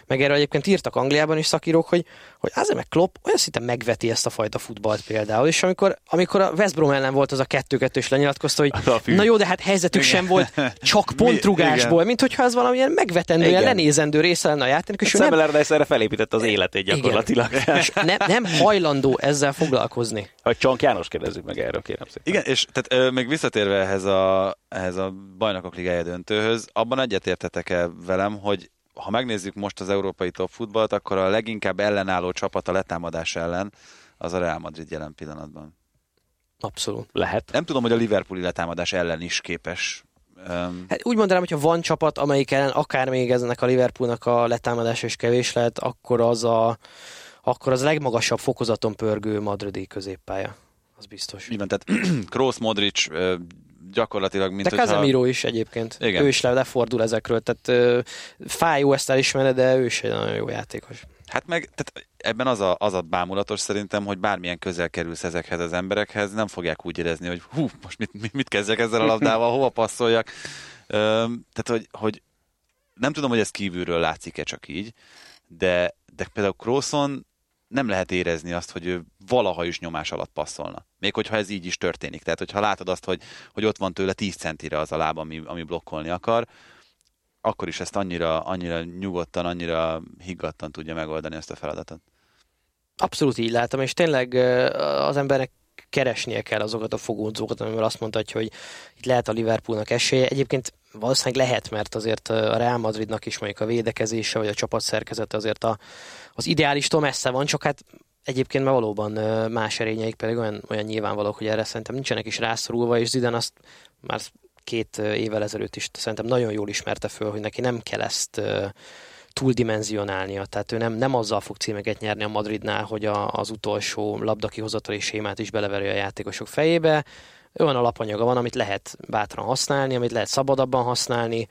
meg erről egyébként írtak Angliában is szakírók, hogy, hogy azért meg Klopp olyan szinte megveti ezt a fajta futballt például, és amikor, amikor a West Brom ellen volt az a kettő-kettő, és lenyilatkozta, hogy na jó, de hát helyzetük Igen. sem volt csak pontrugásból, mint hogyha ez valamilyen megvetendő, ilyen lenézendő része lenne a játéknak. És hát nem... erre felépítette az életét gyakorlatilag. Igen. és nem, nem hajlandó ezzel foglalkozni. Hogy Csank János kérdezzük meg erről, kérem szépen. Igen, és tehát ö, még visszatérve ehhez a, ehhez a bajnokok ligája döntőhöz, abban egyetértetek-e velem, hogy ha megnézzük most az európai top futballt, akkor a leginkább ellenálló csapat a letámadás ellen az a Real Madrid jelen pillanatban. Abszolút. Lehet. Nem tudom, hogy a Liverpooli letámadás ellen is képes Um, hát úgy mondanám, hogyha van csapat, amelyik ellen akár még eznek a Liverpoolnak a letámadása is kevés lehet, akkor az a, akkor az legmagasabb fokozaton pörgő madridi középpálya. Az biztos. Igen, tehát Kroos, Modric, gyakorlatilag, mint De hogyha... Casemiro is egyébként. Igen. Ő is le, lefordul ezekről, tehát uh, fájó ezt elismerni, de ő is egy nagyon jó játékos. Hát meg tehát ebben az a, az a bámulatos szerintem, hogy bármilyen közel kerülsz ezekhez az emberekhez, nem fogják úgy érezni, hogy hú, most mit, mit, kezdjek ezzel a labdával, hova passzoljak. Üm, tehát, hogy, hogy nem tudom, hogy ez kívülről látszik-e csak így, de, de például Crosson nem lehet érezni azt, hogy ő valaha is nyomás alatt passzolna. Még hogyha ez így is történik. Tehát, hogyha látod azt, hogy, hogy ott van tőle 10 centire az a láb, ami, ami blokkolni akar, akkor is ezt annyira, annyira nyugodtan, annyira higgadtan tudja megoldani ezt a feladatot. Abszolút így látom, és tényleg az embernek keresnie kell azokat a fogódzókat, amivel azt mondhatja, hogy itt lehet a Liverpoolnak esélye. Egyébként valószínűleg lehet, mert azért a Real Madridnak is mondjuk a védekezése, vagy a csapatszerkezete azért a, az ideálistól messze van, csak hát egyébként már valóban más erényeik pedig olyan, olyan nyilvánvalók, hogy erre szerintem nincsenek is rászorulva, és Zidane azt már két évvel ezelőtt is szerintem nagyon jól ismerte föl, hogy neki nem kell ezt túldimenzionálnia, tehát ő nem, nem azzal fog címeket nyerni a Madridnál, hogy a, az utolsó labdakihozatali sémát is beleveri a játékosok fejébe. Olyan alapanyaga van, amit lehet bátran használni, amit lehet szabadabban használni,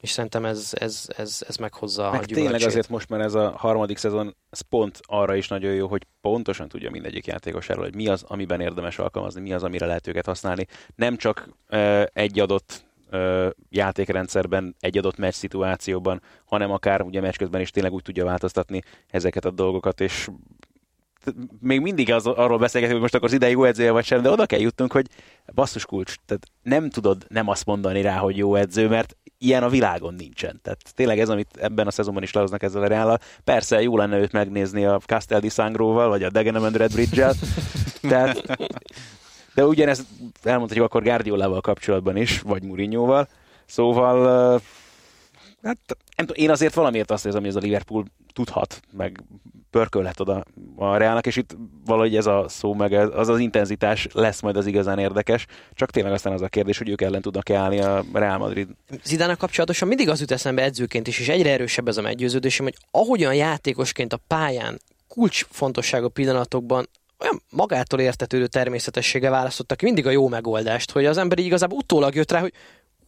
és szerintem ez, ez, ez, ez meghozza Meg a tényleg azért most már ez a harmadik szezon, ez pont arra is nagyon jó, hogy pontosan tudja mindegyik játékosáról, hogy mi az, amiben érdemes alkalmazni, mi az, amire lehet őket használni. Nem csak uh, egy adott uh, játékrendszerben, egy adott meccs szituációban, hanem akár ugye meccs közben is tényleg úgy tudja változtatni ezeket a dolgokat, és még mindig az, arról beszélgetünk, hogy most akkor az idei jó edzője vagy sem, de oda kell jutnunk, hogy basszus kulcs, tehát nem tudod nem azt mondani rá, hogy jó edző, mert ilyen a világon nincsen. Tehát tényleg ez, amit ebben a szezonban is lehoznak ezzel a reállal. Persze jó lenne őt megnézni a Castel di Sangróval, vagy a Dagenham and Red Bridge-el. Tehát, de ugyanezt elmondhatjuk akkor Guardiolával kapcsolatban is, vagy Mourinhoval. Szóval Hát nem tudom, én azért valamiért azt érzem, hogy ez a Liverpool tudhat, meg pörkölhet oda a Reálnak, és itt valahogy ez a szó, meg az az intenzitás lesz majd az igazán érdekes. Csak tényleg aztán az a kérdés, hogy ők ellen tudnak állni a Real Madrid. Zidának kapcsolatosan mindig az jut eszembe edzőként is, és egyre erősebb ez a meggyőződésem, hogy ahogyan játékosként a pályán kulcsfontosságú pillanatokban olyan magától értetődő természetessége választottak mindig a jó megoldást, hogy az ember igazából utólag jött rá, hogy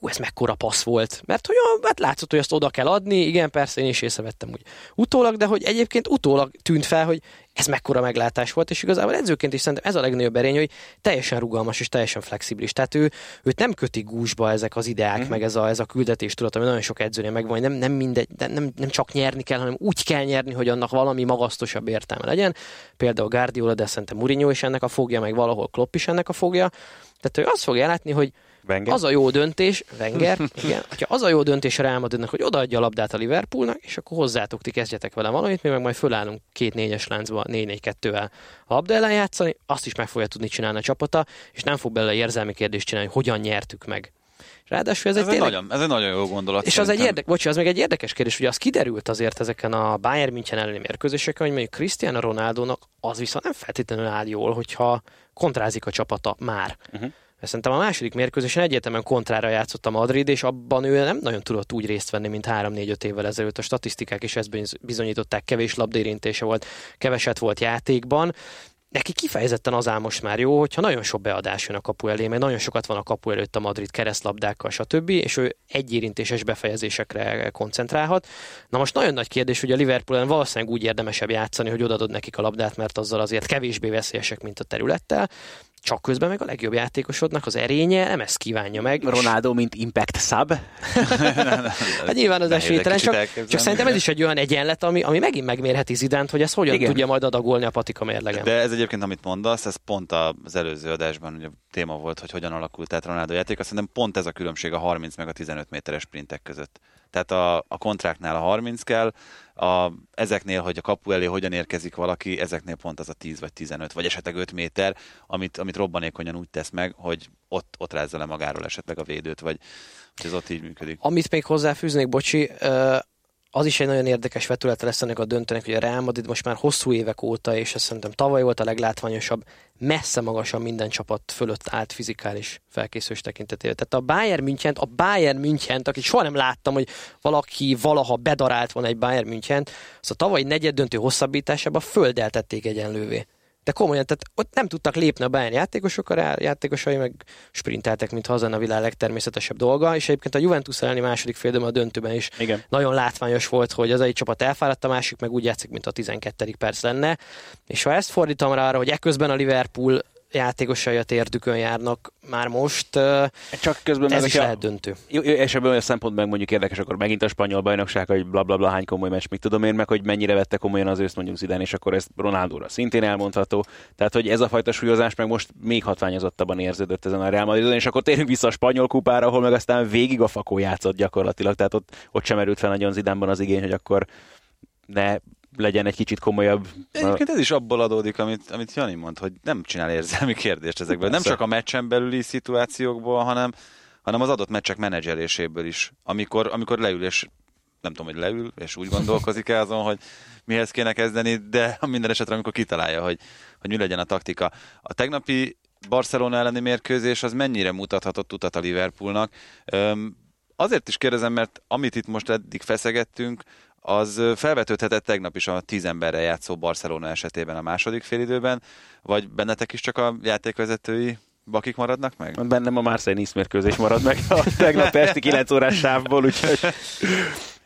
ú, ez mekkora passz volt. Mert hogy hát látszott, hogy azt oda kell adni, igen, persze én is észrevettem úgy utólag, de hogy egyébként utólag tűnt fel, hogy ez mekkora meglátás volt, és igazából edzőként is szerintem ez a legnagyobb erény, hogy teljesen rugalmas és teljesen flexibilis. Tehát ő, őt nem köti gúzsba ezek az ideák, mm. meg ez a, ez a küldetés tudat, ami nagyon sok edzőnél megvan, nem, nem mindegy, nem, nem csak nyerni kell, hanem úgy kell nyerni, hogy annak valami magasztosabb értelme legyen. Például Guardiola, de szerintem Mourinho is ennek a fogja, meg valahol Klopp is ennek a fogja. Tehát ő azt fogja látni, hogy Wenger? Az a jó döntés, Wenger, igen, hogyha az a jó döntés a Real Madridnak, hogy odaadja a labdát a Liverpoolnak, és akkor hozzátok, ti kezdjetek vele valamit, mi meg majd fölállunk két négyes láncba, négy-négy-kettővel a labda ellen játszani, azt is meg fogja tudni csinálni a csapata, és nem fog belőle érzelmi kérdést csinálni, hogy hogyan nyertük meg. Ráadásul ez, ez, egy, tényleg... nagyon, ez egy nagyon jó gondolat. És szerintem. az egy, érdek, bocsi, az még egy érdekes kérdés, hogy az kiderült azért ezeken a Bayern München elleni mérkőzéseken, hogy mondjuk Cristiano Ronaldo-nak az viszont nem feltétlenül áll jól, hogyha kontrázik a csapata már. Uh-huh. Szerintem a második mérkőzésen egyértelműen kontrára játszott a Madrid, és abban ő nem nagyon tudott úgy részt venni, mint 3-4-5 évvel ezelőtt. A statisztikák is ezt bizonyították, kevés labdérintése volt, keveset volt játékban. Neki kifejezetten az áll most már jó, hogyha nagyon sok beadás jön a kapu elé, mert nagyon sokat van a kapu előtt a Madrid keresztlabdákkal, stb., és ő egyérintéses befejezésekre koncentrálhat. Na most nagyon nagy kérdés, hogy a Liverpoolen valószínűleg úgy érdemesebb játszani, hogy odadod nekik a labdát, mert azzal azért kevésbé veszélyesek, mint a területtel csak közben meg a legjobb játékosodnak az erénye nem ezt kívánja meg. Ronaldo, mint impact sub. hát nyilván az esélytelen, csak, csak szerintem ez is egy olyan egyenlet, ami, ami megint megmérheti Zidánt, hogy ez hogyan Igen. tudja majd adagolni a patika mérlegen. De ez egyébként, amit mondasz, ez pont az előző adásban ugye téma volt, hogy hogyan alakult át Ronaldo játék. Azt szerintem pont ez a különbség a 30 meg a 15 méteres sprintek között. Tehát a, a kontráknál a 30 kell, a, ezeknél, hogy a kapu elé hogyan érkezik valaki, ezeknél pont az a 10 vagy 15, vagy esetleg 5 méter, amit, amit robbanékonyan úgy tesz meg, hogy ott, ott rázza le magáról esetleg a védőt, vagy hogy ez ott így működik. Amit még hozzáfűznék, bocsi, az is egy nagyon érdekes vetülete lesz ennek a döntőnek, hogy a Real Madrid most már hosszú évek óta, és ezt szerintem tavaly volt a leglátványosabb, messze magasan minden csapat fölött állt fizikális felkészülés tekintetében. Tehát a Bayern München, a Bayern München, akit soha nem láttam, hogy valaki valaha bedarált volna egy Bayern München, azt a tavalyi negyed döntő hosszabbításában földeltették egyenlővé de komolyan, tehát ott nem tudtak lépni a Bayern játékosok, a játékosai meg sprinteltek, mint az a világ legtermészetesebb dolga, és egyébként a Juventus elleni második fél a döntőben is Igen. nagyon látványos volt, hogy az egy csapat elfáradt, a másik meg úgy játszik, mint a 12. perc lenne, és ha ezt fordítom rá arra, hogy ekközben a Liverpool játékosai a térdükön járnak már most. Csak közben ez is a, lehet döntő. És ebből a szempontból mondjuk érdekes, akkor megint a spanyol bajnokság, hogy bla bla bla hány komoly meccs, mit tudom én, meg hogy mennyire vette komolyan az őszt mondjuk Zidane, és akkor ez Ronaldóra szintén elmondható. Tehát, hogy ez a fajta súlyozás meg most még hatványozottabban érződött ezen a Real Madridon, és akkor térünk vissza a spanyol kupára, ahol meg aztán végig a fakó játszott gyakorlatilag, tehát ott, ott sem erült fel nagyon Zidánban az igény, hogy akkor ne legyen egy kicsit komolyabb. Egyébként ez is abból adódik, amit, amit Jani mond, hogy nem csinál érzelmi kérdést ezekből. Nem csak a meccsen belüli szituációkból, hanem, hanem az adott meccsek menedzseléséből is. Amikor, amikor leül, és nem tudom, hogy leül, és úgy gondolkozik el azon, hogy mihez kéne kezdeni, de minden esetre, amikor kitalálja, hogy, hogy mi legyen a taktika. A tegnapi Barcelona elleni mérkőzés az mennyire mutathatott utat a Liverpoolnak. Azért is kérdezem, mert amit itt most eddig feszegettünk, az felvetődhetett tegnap is a tíz emberrel játszó Barcelona esetében a második félidőben, vagy bennetek is csak a játékvezetői bakik maradnak meg? Bennem a Marseille Nice mérkőzés marad meg a tegnap esti 9 órás sávból, úgyhogy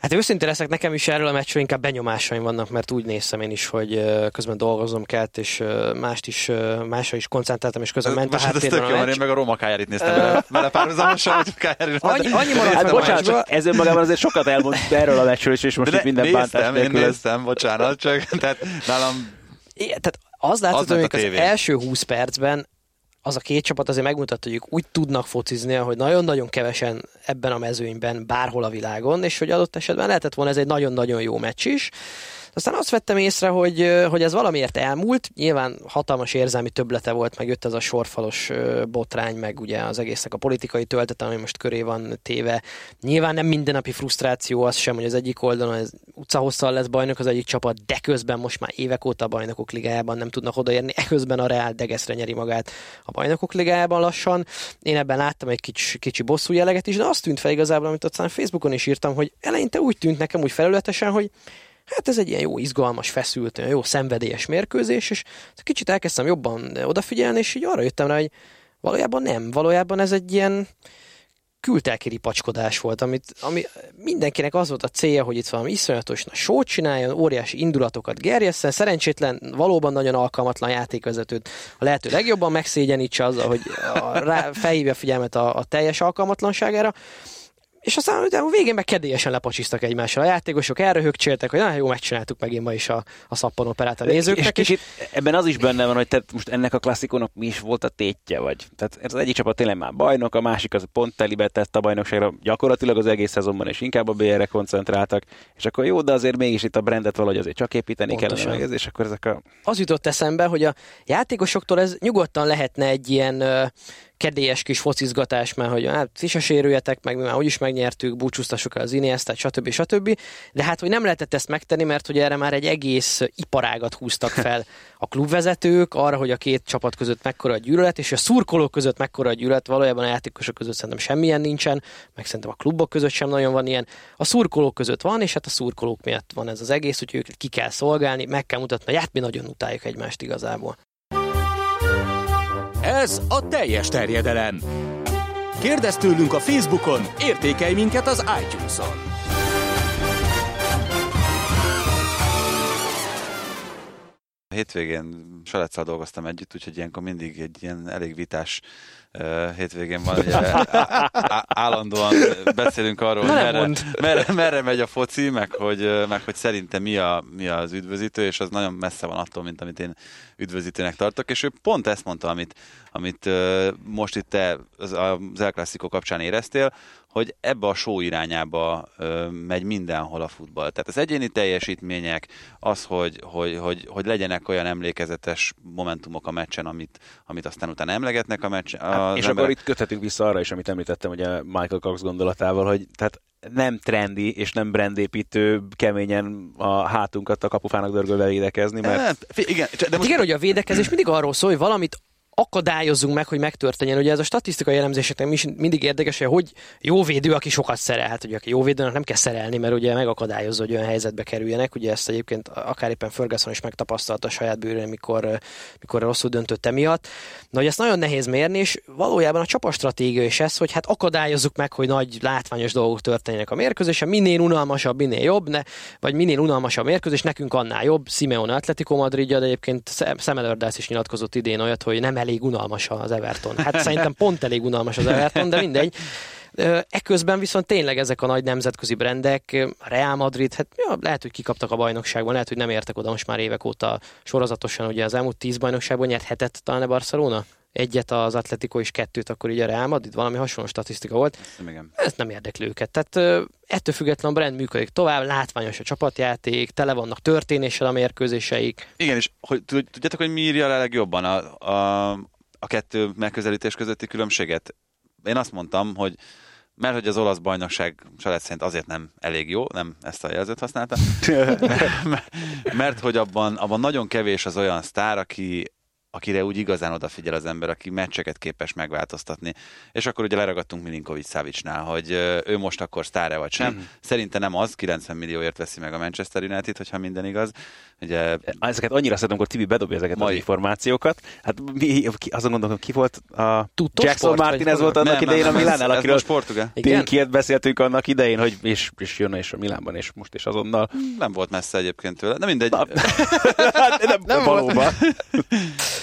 Hát őszinte leszek, nekem is erről a meccsről inkább benyomásaim vannak, mert úgy nézem én is, hogy közben dolgozom kellett, és mást is, másra is koncentráltam, és közben ment a háttérben a meccs. én meg a Roma kájárit néztem bele, vele párhuzamosan, hogy kájárit. Annyi, annyi maradt hát, bocsánat, csak ez önmagában azért sokat elmond erről a meccsről, és most itt minden bántás Én néztem, bocsánat, csak tehát nálam tehát Az látszott, ment hogy az első 20 percben az a két csapat azért megmutatta, hogy ők úgy tudnak focizni, hogy nagyon-nagyon kevesen ebben a mezőnyben, bárhol a világon, és hogy adott esetben lehetett volna ez egy nagyon-nagyon jó meccs is. Aztán azt vettem észre, hogy, hogy ez valamiért elmúlt, nyilván hatalmas érzelmi töblete volt, meg jött ez a sorfalos botrány, meg ugye az egésznek a politikai töltete, ami most köré van téve. Nyilván nem mindennapi frusztráció az sem, hogy az egyik oldalon ez utcahosszal lesz bajnok az egyik csapat, de közben most már évek óta a bajnokok ligájában nem tudnak odaérni, eközben a Real degeszre nyeri magát a bajnokok ligájában lassan. Én ebben láttam egy kicsi, kicsi bosszú jeleget is, de azt tűnt fel igazából, amit aztán Facebookon is írtam, hogy eleinte úgy tűnt nekem úgy felületesen, hogy hát ez egy ilyen jó, izgalmas, feszült, olyan jó szenvedélyes mérkőzés, és kicsit elkezdtem jobban odafigyelni, és így arra jöttem rá, hogy valójában nem, valójában ez egy ilyen kültelki ripacskodás volt, amit, ami mindenkinek az volt a célja, hogy itt valami iszonyatos na, sót csináljon, óriási indulatokat gerjesszen, szerencsétlen, valóban nagyon alkalmatlan játékvezetőt a lehető legjobban megszégyenítse azzal, hogy a, rá, felhívja figyelmet a, a teljes alkalmatlanságára, és aztán utána végén meg kedélyesen lepacsisztak egymással. A játékosok erre högcséltek, hogy na jó, megcsináltuk megint ma is a, a szappanoperát a És nézőknek. És, kicsit ebben az is benne van, hogy te most ennek a klasszikonok mi is volt a tétje, vagy. Tehát ez az egyik csapat tényleg már bajnok, a másik az pont telibe tett a bajnokságra gyakorlatilag az egész szezonban, és inkább a BR-re koncentráltak, és akkor jó, de azért mégis itt a brandet valahogy azért csak építeni Pontosan. kellene meg és akkor ezek a az jutott eszembe, hogy a játékosoktól ez nyugodtan lehetne egy ilyen kedélyes kis focizgatás, mert hogy hát ti se sérüljetek meg, mi már úgyis megnyertük, búcsúztassuk el az Iniestát, stb. stb. De hát, hogy nem lehetett ezt megtenni, mert hogy erre már egy egész iparágat húztak fel a klubvezetők, arra, hogy a két csapat között mekkora a gyűlölet, és a szurkolók között mekkora a gyűlölet, valójában a játékosok között szerintem semmilyen nincsen, meg szerintem a klubok között sem nagyon van ilyen. A szurkolók között van, és hát a szurkolók miatt van ez az egész, úgyhogy őket ki kell szolgálni, meg kell mutatni, hogy hát mi nagyon utáljuk egymást igazából. Ez a teljes terjedelem. Kérdezz tőlünk a Facebookon, értékelj minket az iTunes-on. A hétvégén Saleccal dolgoztam együtt, úgyhogy ilyenkor mindig egy ilyen elég vitás hétvégén van, ugye állandóan beszélünk arról, hogy merre, merre, merre, megy a foci, meg hogy, meg hogy szerintem mi, a, mi az üdvözítő, és az nagyon messze van attól, mint amit én üdvözítőnek tartok, és ő pont ezt mondta, amit, amit most itt te az, az El Clasico kapcsán éreztél, hogy ebbe a show irányába ö, megy mindenhol a futball. Tehát az egyéni teljesítmények, az, hogy, hogy, hogy, hogy legyenek olyan emlékezetes momentumok a meccsen, amit, amit aztán utána emlegetnek a meccsen. Hát, az és emberek. akkor itt köthetünk vissza arra is, amit említettem, ugye Michael Cox gondolatával, hogy tehát nem trendi és nem brandépítő keményen a hátunkat a kapufának dörgölve védekezni, mert Hát, fi- igen, de Hát most igen, hogy a védekezés mindig arról szól, hogy valamit akadályozzunk meg, hogy megtörténjen. Ugye ez a statisztikai elemzéseknek is mindig érdekes, hogy hogy jó védő, aki sokat szerel. Hát ugye aki jó védőnek nem kell szerelni, mert ugye megakadályozza, hogy olyan helyzetbe kerüljenek. Ugye ezt egyébként akár éppen Ferguson is megtapasztalta a saját bőrén, mikor, mikor rosszul döntött emiatt. Na, hogy ezt nagyon nehéz mérni, és valójában a csapatstratégia is ez, hogy hát akadályozzuk meg, hogy nagy látványos dolgok történjenek a mérkőzésen, minél unalmasabb, minél jobb, ne, vagy minél unalmasabb mérkőzés, nekünk annál jobb. Simeone Atletico Madridja, de egyébként Sam is nyilatkozott idén olyat, hogy nem elég unalmas az Everton. Hát szerintem pont elég unalmas az Everton, de mindegy. Eközben viszont tényleg ezek a nagy nemzetközi brendek, Real Madrid, hát ja, lehet, hogy kikaptak a bajnokságban, lehet, hogy nem értek oda most már évek óta sorozatosan, ugye az elmúlt tíz bajnokságban nyert hetet talán a Barcelona? Egyet az Atletico és kettőt, akkor így a Real Madrid, valami hasonló statisztika volt. igen. Ez nem érdekli őket. Tehát ettől függetlenül a brand működik tovább, látványos a csapatjáték, tele vannak történéssel a mérkőzéseik. Igen, és hogy, tud- tudjátok, hogy mi írja le legjobban a, a, a kettő megközelítés közötti különbséget? Én azt mondtam, hogy mert hogy az olasz bajnokság Salett szerint azért nem elég jó, nem ezt a jelzőt használta, mert, mert hogy abban, abban nagyon kevés az olyan sztár, aki, akire úgy igazán odafigyel az ember, aki meccseket képes megváltoztatni. És akkor ugye leragadtunk Milinkovic Savicnál, hogy ő most akkor sztár vagy sem. Mhm. Szerintem nem az, 90 millióért veszi meg a Manchester United, hogyha minden igaz. Ugye ezeket annyira szeretem, amikor Tibi bedobja ezeket Mai- az információkat. Hát mi, ki, azon gondolom, ki volt a Tudtos Jackson sport, Martinez volt annak Nem, idején nem, a nem, ez- Milánnál, akiről? Pinkiet beszéltünk annak idején, hogy és, és jön és a Milánban, és most is azonnal. Nem volt messze egyébként tőle. De mindegy. Hát, nem, nem valóban.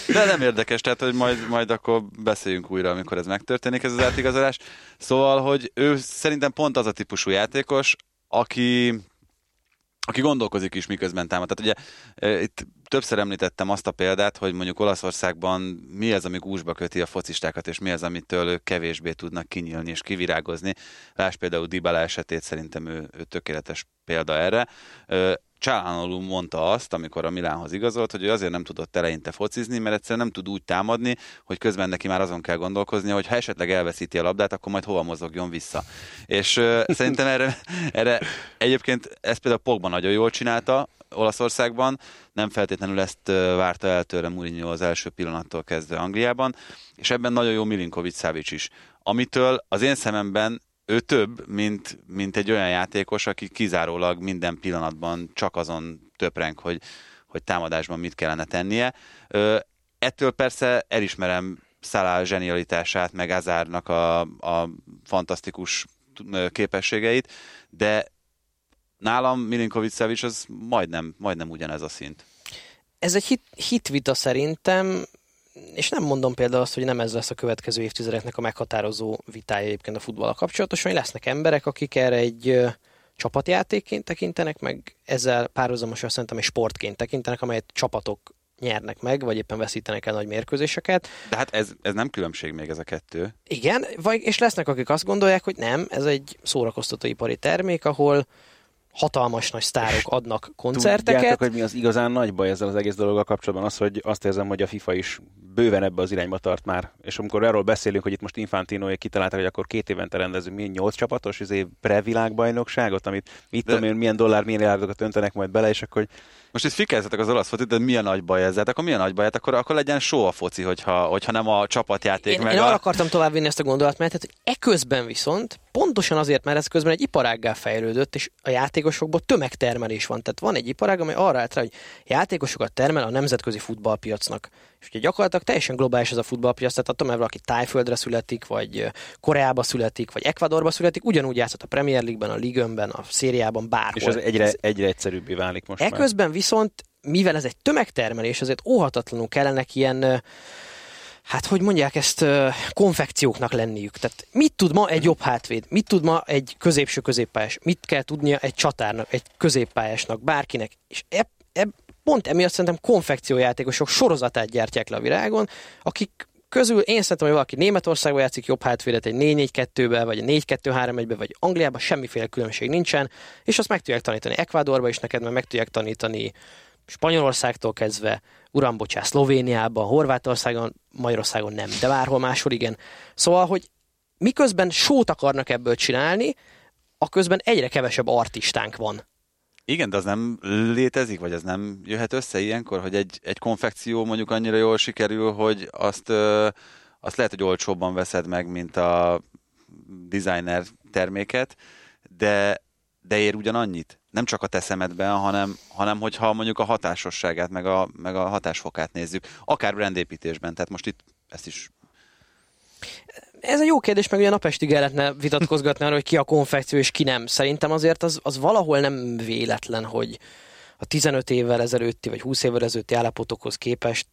De nem érdekes, tehát hogy majd, majd akkor beszéljünk újra, amikor ez megtörténik, ez az átigazolás. Szóval, hogy ő szerintem pont az a típusú játékos, aki aki gondolkozik is, miközben támad. Tehát ugye e, itt többször említettem azt a példát, hogy mondjuk Olaszországban mi az, ami gúzsba köti a focistákat, és mi az, amitől ők kevésbé tudnak kinyílni és kivirágozni. Láss például Dybala esetét, szerintem ő, ő tökéletes példa erre. Csáhánolú mondta azt, amikor a Milánhoz igazolt, hogy ő azért nem tudott eleinte focizni, mert egyszerűen nem tud úgy támadni, hogy közben neki már azon kell gondolkozni, hogy ha esetleg elveszíti a labdát, akkor majd hova mozogjon vissza. És uh, szerintem erre, erre egyébként ezt például Pogba nagyon jól csinálta Olaszországban, nem feltétlenül ezt várta el tőle Mourinho az első pillanattól kezdve Angliában, és ebben nagyon jó Milinkovic Savic is. Amitől az én szememben ő több, mint, mint egy olyan játékos, aki kizárólag minden pillanatban csak azon töpreng, hogy, hogy támadásban mit kellene tennie. Ö, ettől persze elismerem Szalá zsenialitását, meg Azárnak a, a fantasztikus képességeit, de nálam Milinkovic Savic az majdnem, majdnem ugyanez a szint. Ez egy hit, hitvita szerintem, és nem mondom például azt, hogy nem ez lesz a következő évtizedeknek a meghatározó vitája egyébként a futballal kapcsolatosan, hogy lesznek emberek, akik erre egy csapatjátékként tekintenek, meg ezzel párhuzamosan szerintem egy sportként tekintenek, amelyet csapatok nyernek meg, vagy éppen veszítenek el nagy mérkőzéseket. De hát ez, ez nem különbség még ez a kettő. Igen, vagy, és lesznek, akik azt gondolják, hogy nem, ez egy szórakoztatóipari termék, ahol hatalmas nagy sztárok adnak koncerteket. Tudjátok, hogy mi az igazán nagy baj ezzel az egész dologgal kapcsolatban? Az, hogy azt érzem, hogy a FIFA is bőven ebbe az irányba tart már. És amikor arról beszélünk, hogy itt most Infantino kitalálták, hogy akkor két évente rendezünk mi nyolc csapatos izé, pre-világbajnokságot, amit mit De... tudom én, milyen dollár, milyen milliárdokat öntenek majd bele, és akkor most itt fikázzatok az olasz focit, de milyen nagy baj ez? Hát akkor milyen nagy baj? Hát akkor, akkor legyen só a foci, hogyha, hogyha nem a csapatjáték. Én, meg én a... arra akartam továbbvinni ezt a gondolatmenetet, hogy eközben viszont, pontosan azért, mert ez közben egy iparággá fejlődött, és a játékosokból tömegtermelés van. Tehát van egy iparág, amely arra állt rá, hogy játékosokat termel a nemzetközi futballpiacnak. És ugye gyakorlatilag teljesen globális ez a futballpiac, tehát attól, mert valaki Tájföldre születik, vagy Koreába születik, vagy Ecuadorba születik, ugyanúgy játszott a Premier League-ben, a Ligönben, a szériában, bárhol. És ez egyre, ez egyre egyszerűbbé válik most Eközben már. viszont, mivel ez egy tömegtermelés, ezért óhatatlanul kellenek ilyen hát hogy mondják ezt, konfekcióknak lenniük. Tehát mit tud ma egy jobb hátvéd, mit tud ma egy középső középpályás, mit kell tudnia egy csatárnak, egy középpályásnak, bárkinek. És eb, eb, pont emiatt szerintem konfekciójátékosok sorozatát gyártják le a virágon, akik közül én szerintem, hogy valaki Németországban játszik jobb hátvédet egy 4-4-2-be, vagy egy 4-2-3-1-be, vagy Angliában semmiféle különbség nincsen, és azt meg tudják tanítani Ekvádorba is neked, mert meg tudják tanítani Spanyolországtól kezdve, uram, bocsás, Szlovéniában, Horvátországon, Magyarországon nem, de bárhol máshol igen. Szóval, hogy miközben sót akarnak ebből csinálni, a közben egyre kevesebb artistánk van. Igen, de az nem létezik, vagy ez nem jöhet össze ilyenkor, hogy egy, egy konfekció mondjuk annyira jól sikerül, hogy azt, ö, azt lehet, hogy olcsóbban veszed meg, mint a designer terméket, de, de ér ugyanannyit. Nem csak a te szemedben, hanem, hanem hogyha mondjuk a hatásosságát, meg a, meg a hatásfokát nézzük, akár brandépítésben. Tehát most itt ezt is ez egy jó kérdés, meg ugye napestig el lehetne vitatkozgatni arra, hogy ki a konfekció és ki nem. Szerintem azért az, az valahol nem véletlen, hogy a 15 évvel ezelőtti, vagy 20 évvel ezelőtti állapotokhoz képest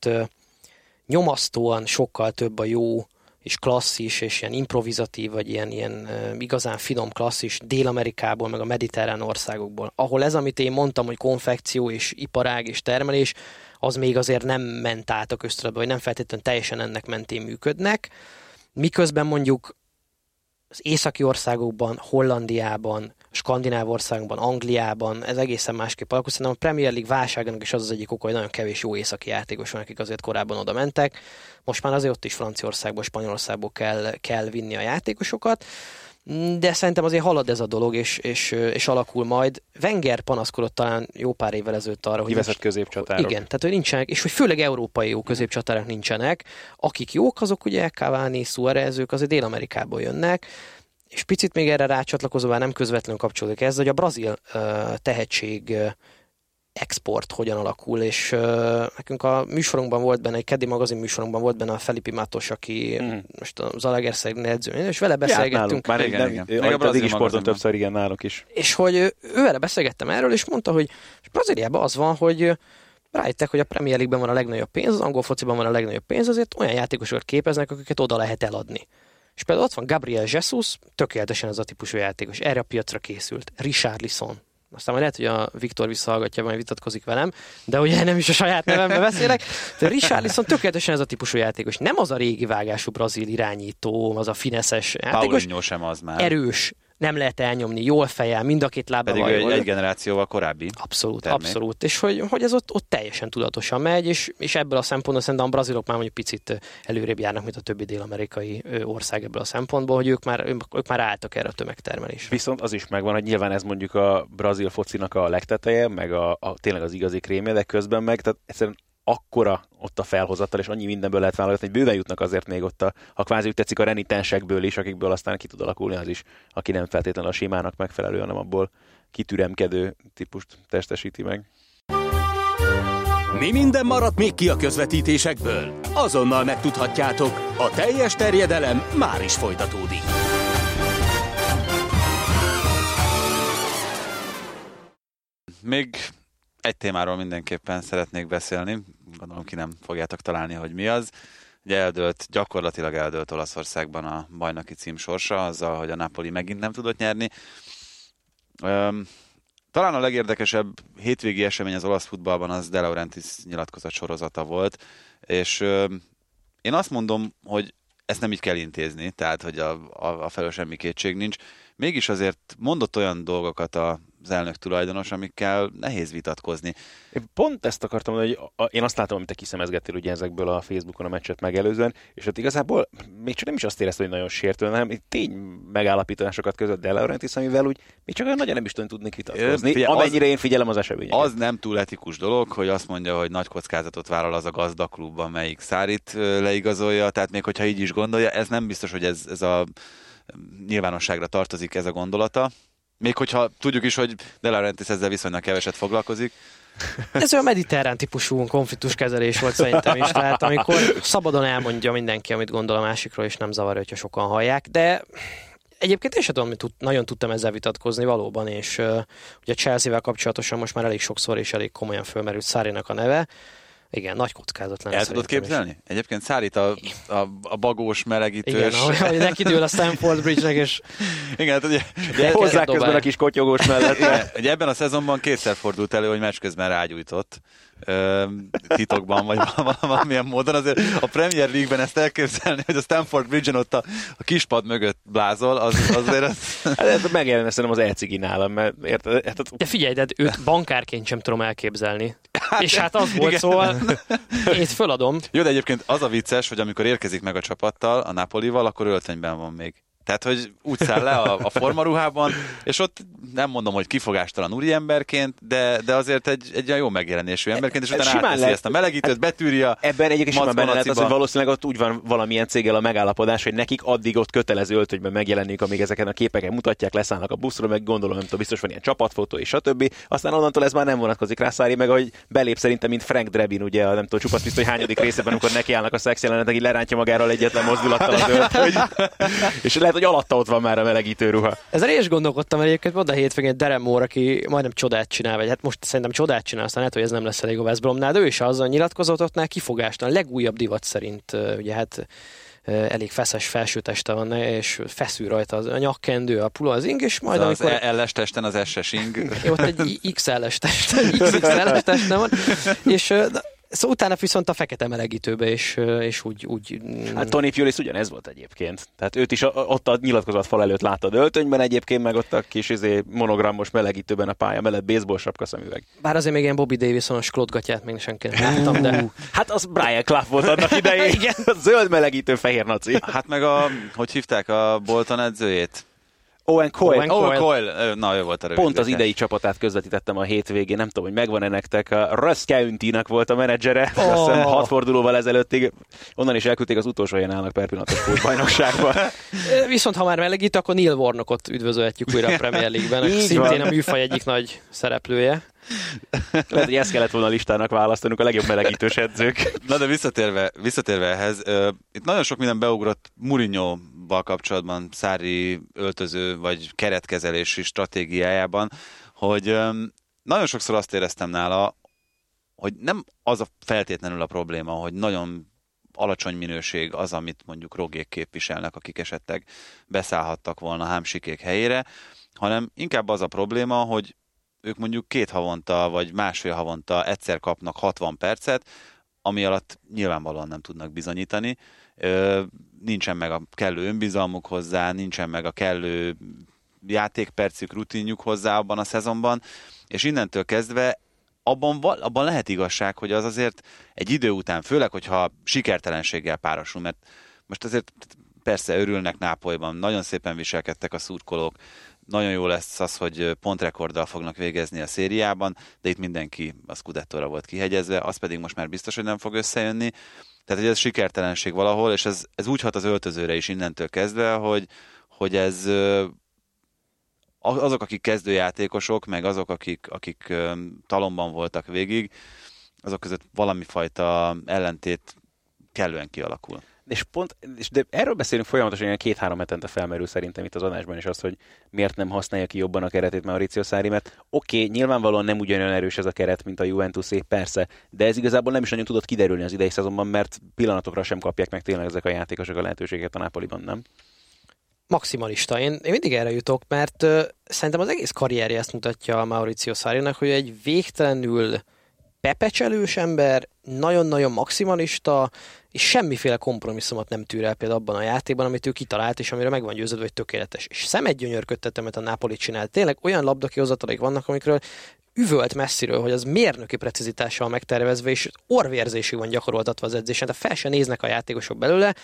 nyomasztóan sokkal több a jó és klasszis, és ilyen improvizatív, vagy ilyen, ilyen igazán finom klasszis Dél-Amerikából, meg a mediterrán országokból, ahol ez, amit én mondtam, hogy konfekció és iparág és termelés, az még azért nem ment át a köztudatba, vagy nem feltétlenül teljesen ennek mentén működnek miközben mondjuk az északi országokban, Hollandiában, Skandináv országokban, Angliában ez egészen másképp alakul. Szerintem a Premier League válságának is az az egyik oka, hogy nagyon kevés jó északi játékos van, akik azért korábban oda mentek. Most már azért ott is Franciaországból, Spanyolországból kell, kell vinni a játékosokat de szerintem azért halad ez a dolog, és, és, és alakul majd. Wenger panaszkodott talán jó pár évvel ezelőtt arra, hogy... Kiveszett középcsatárok. Igen, tehát hogy nincsenek, és hogy főleg európai jó középcsatárok nincsenek. Akik jók, azok ugye Cavani, Suarez, ők azért Dél-Amerikából jönnek, és picit még erre rácsatlakozva, nem közvetlenül kapcsolódik ez, hogy a brazil uh, tehetség uh, export hogyan alakul, és uh, nekünk a műsorunkban volt benne, egy keddi magazin műsorunkban volt benne a Felipe Mátos, aki mm. most az Alegerszeg edző, és vele beszélgettünk. Már igen, igen. igen. a Brazil sporton többször igen náluk is. És hogy ő, ő vele beszélgettem erről, és mondta, hogy Brazíliában az van, hogy rájöttek, hogy a Premier League-ben van a legnagyobb pénz, az angol fociban van a legnagyobb pénz, azért olyan játékosokat képeznek, akiket oda lehet eladni. És például ott van Gabriel Jesus, tökéletesen ez a típusú játékos, erre a piacra készült. Richard Lisson, aztán majd lehet, hogy a Viktor visszahallgatja, majd vitatkozik velem, de ugye nem is a saját nevembe beszélek. De Richarlison tökéletesen ez a típusú játékos. Nem az a régi vágású brazil irányító, az a fineszes játékos. Paulinho sem az már. Erős, nem lehet elnyomni, jól fejel, mind a két lába Pedig ő egy, egy generációval korábbi. Abszolút, termék. abszolút. És hogy, hogy ez ott, ott teljesen tudatosan megy, és, és ebből a szempontból szerintem a brazilok már mondjuk picit előrébb járnak, mint a többi dél-amerikai ország ebből a szempontból, hogy ők már, ők, ők már álltak erre a tömegtermelésre. Viszont az is megvan, hogy nyilván ez mondjuk a brazil focinak a legteteje, meg a, a tényleg az igazi krémje, de közben meg, tehát egyszerűen akkora ott a felhozattal, és annyi mindenből lehet válogatni, hogy bőven jutnak azért még ott a, ha kvázi úgy tetszik a renitensekből is, akikből aztán ki tud alakulni az is, aki nem feltétlenül a sémának megfelelő, hanem abból kitüremkedő típust testesíti meg. Mi minden maradt még ki a közvetítésekből? Azonnal megtudhatjátok, a teljes terjedelem már is folytatódik. Még egy témáról mindenképpen szeretnék beszélni, gondolom ki nem fogjátok találni, hogy mi az. Ugye eldőlt, gyakorlatilag eldőlt Olaszországban a bajnoki cím sorsa, azzal, hogy a Napoli megint nem tudott nyerni. Öm, talán a legérdekesebb hétvégi esemény az olasz futballban az De Laurentiis nyilatkozat sorozata volt, és öm, én azt mondom, hogy ezt nem így kell intézni, tehát hogy a, a, a felől semmi kétség nincs. Mégis azért mondott olyan dolgokat a, az elnök tulajdonos, amikkel nehéz vitatkozni. Én pont ezt akartam mondani, hogy a, én azt látom, amit te kiszemezgettél ugye ezekből a Facebookon a meccset megelőzően, és ott igazából még csak nem is azt éreztem, hogy nagyon sértő, hanem tény megállapításokat között De Laurentiis, amivel úgy még csak olyan nagyon nem is tudnék vitatkozni, figyelj, az- amennyire én figyelem az eseményeket. Az nem túl etikus dolog, hogy azt mondja, hogy nagy kockázatot vállal az a gazdaklub, amelyik Szárit ö, leigazolja, tehát még hogyha így is gondolja, ez nem biztos, hogy ez, ez a nyilvánosságra tartozik ez a gondolata. Még hogyha tudjuk is, hogy De Laurentiis ezzel viszonylag keveset foglalkozik. Ez olyan mediterrán típusú konfliktuskezelés volt szerintem is, tehát amikor szabadon elmondja mindenki, amit gondol a másikról, és nem zavarja, hogyha sokan hallják, de Egyébként én sem tudom, hogy tud, nagyon tudtam ezzel vitatkozni valóban, és uh, ugye Chelsea-vel kapcsolatosan most már elég sokszor és elég komolyan fölmerült Szárinak a neve. Igen, nagy kockázat lenne El tudod szerintem is. képzelni? Egyébként Szárit a, a, a bagós, Igen, melegítős. ahogy, ahogy neki dől a Stanford Bridge-nek, és Igen, ugye, el Hozzá közben a kis kotyogós mellett. Igen, ugye ebben a szezonban kétszer fordult elő, hogy meccs közben rágyújtott titokban, vagy val- valamilyen módon. Azért a Premier League-ben ezt elképzelni, hogy a Stanford Bridge-en ott a, a kispad mögött blázol, az, azért ez... Hát ez megjelenne szerintem az elcigi nálam, mert érted? Hát, de figyelj, de őt bankárként sem tudom elképzelni. és hát az volt, szóval én föladom. Jó, de egyébként az a vicces, hogy amikor érkezik meg a csapattal, a Napolival, akkor öltönyben van még. Tehát, hogy úgy száll le a, a formaruhában, és ott nem mondom, hogy kifogástalan úriemberként, de, de azért egy, egy olyan jó megjelenésű emberként, és utána simán átveszi lehet. ezt a melegítőt, betűrje Ebben egyébként simán benne lehet az, hogy valószínűleg ott úgy van valamilyen céggel a megállapodás, hogy nekik addig ott kötelező öltönyben megjelenik, amíg ezeken a képeken mutatják, leszállnak a buszról, meg gondolom, nem tudom, biztos van ilyen csapatfotó és stb. Aztán onnantól ez már nem vonatkozik rá Szári, meg hogy belép szerintem, mint Frank Drebin, ugye, a nem tudom, csupasz biztos, hogy hányadik részében, amikor nekiállnak a szex jelenetek, így lerántja magáról egyetlen mozdulattal az ölt, hogy... és lehet, hogy alatta ott van már a melegítő ruha. Ezzel én is gondolkodtam, mert egyébként volt a hétvégén Derem Moore, aki majdnem csodát csinál, vagy hát most szerintem csodát csinál, aztán lehet, hogy ez nem lesz elég a West Bromnál, de ő is azzal nyilatkozott ott már kifogástán, a legújabb divat szerint, ugye hát elég feszes felsőteste van, és feszül rajta az a nyakkendő, a pula, az ing, és majd Az amikor... LS testen az SS ing. Ott egy XL-es test, egy XXL-es test van, és Szóval utána viszont a fekete melegítőbe, és, és úgy, úgy Hát Tony Pulis ugyanez volt egyébként. Tehát őt is a, ott a nyilatkozat fal előtt láttad öltönyben, egyébként meg ott a kis izé, monogramos melegítőben a pálya mellett baseball sapka szemüveg. bár azért még ilyen Bobby Davison-os klotgatját még senki nem láttam, de Hát az Brian Clough volt annak idején. Igen. Zöld melegítő fehér naci. Hát meg a, hogy hívták a Bolton edzőjét? Owen Coyle. Owen Oh, Coyle. Coyle. Na, ő volt a Pont az idei csapatát közvetítettem a hétvégén, nem tudom, hogy megvan-e nektek, a Russ County-nak volt a menedzsere, oh. azt hiszem hat fordulóval ezelőttig, onnan is elküldték az utolsó helyen állnak per pillanatos bajnokságba. Viszont ha már melegít, akkor Neil Warnockot üdvözölhetjük újra a Premier League-ben, szintén van. a műfaj egyik nagy szereplője. Lehet, hogy ezt kellett volna a listának választanunk a legjobb melegítős edzők. Na de visszatérve, visszatérve ehhez, uh, itt nagyon sok minden beugrott Mourinho-val kapcsolatban, Szári öltöző vagy keretkezelési stratégiájában, hogy um, nagyon sokszor azt éreztem nála, hogy nem az a feltétlenül a probléma, hogy nagyon alacsony minőség az, amit mondjuk rogék képviselnek, akik esetleg beszállhattak volna hámsikék helyére, hanem inkább az a probléma, hogy ők mondjuk két havonta, vagy másfél havonta egyszer kapnak 60 percet, ami alatt nyilvánvalóan nem tudnak bizonyítani. Nincsen meg a kellő önbizalmuk hozzá, nincsen meg a kellő játékpercük, rutinjuk hozzá abban a szezonban, és innentől kezdve abban, abban lehet igazság, hogy az azért egy idő után, főleg, hogyha sikertelenséggel párosul, mert most azért persze örülnek Nápolyban, nagyon szépen viselkedtek a szurkolók, nagyon jó lesz az, hogy pontrekorddal fognak végezni a szériában, de itt mindenki a Scudettóra volt kihegyezve, az pedig most már biztos, hogy nem fog összejönni. Tehát, hogy ez sikertelenség valahol, és ez, ez úgy hat az öltözőre is innentől kezdve, hogy, hogy ez azok, akik kezdőjátékosok, meg azok, akik, akik talomban voltak végig, azok között valami fajta ellentét kellően kialakul. És pont, és de erről beszélünk folyamatosan, ilyen két-három hetente felmerül szerintem itt az adásban is az, hogy miért nem használja ki jobban a keretét Mauricio Szári, mert oké, okay, nyilvánvalóan nem ugyanolyan erős ez a keret, mint a Juventusé, persze, de ez igazából nem is nagyon tudott kiderülni az idei szezonban, mert pillanatokra sem kapják meg tényleg ezek a játékosok a lehetőséget a Napoliban, nem? maximalista. Én, én mindig erre jutok, mert uh, szerintem az egész karrierje ezt mutatja a Mauricio sarri hogy egy végtelenül pepecselős ember, nagyon-nagyon maximalista, és semmiféle kompromisszumot nem tűr el például abban a játékban, amit ő kitalált, és amire meg van győződve, hogy tökéletes. És szemedgyönyörködtet, amit a Napoli csinál. Tényleg olyan labdakihozatalaik vannak, amikről üvölt messziről, hogy az mérnöki precizitással megtervezve, és orvérzésig van gyakoroltatva az edzésen, tehát fel se néznek a játékosok belőle.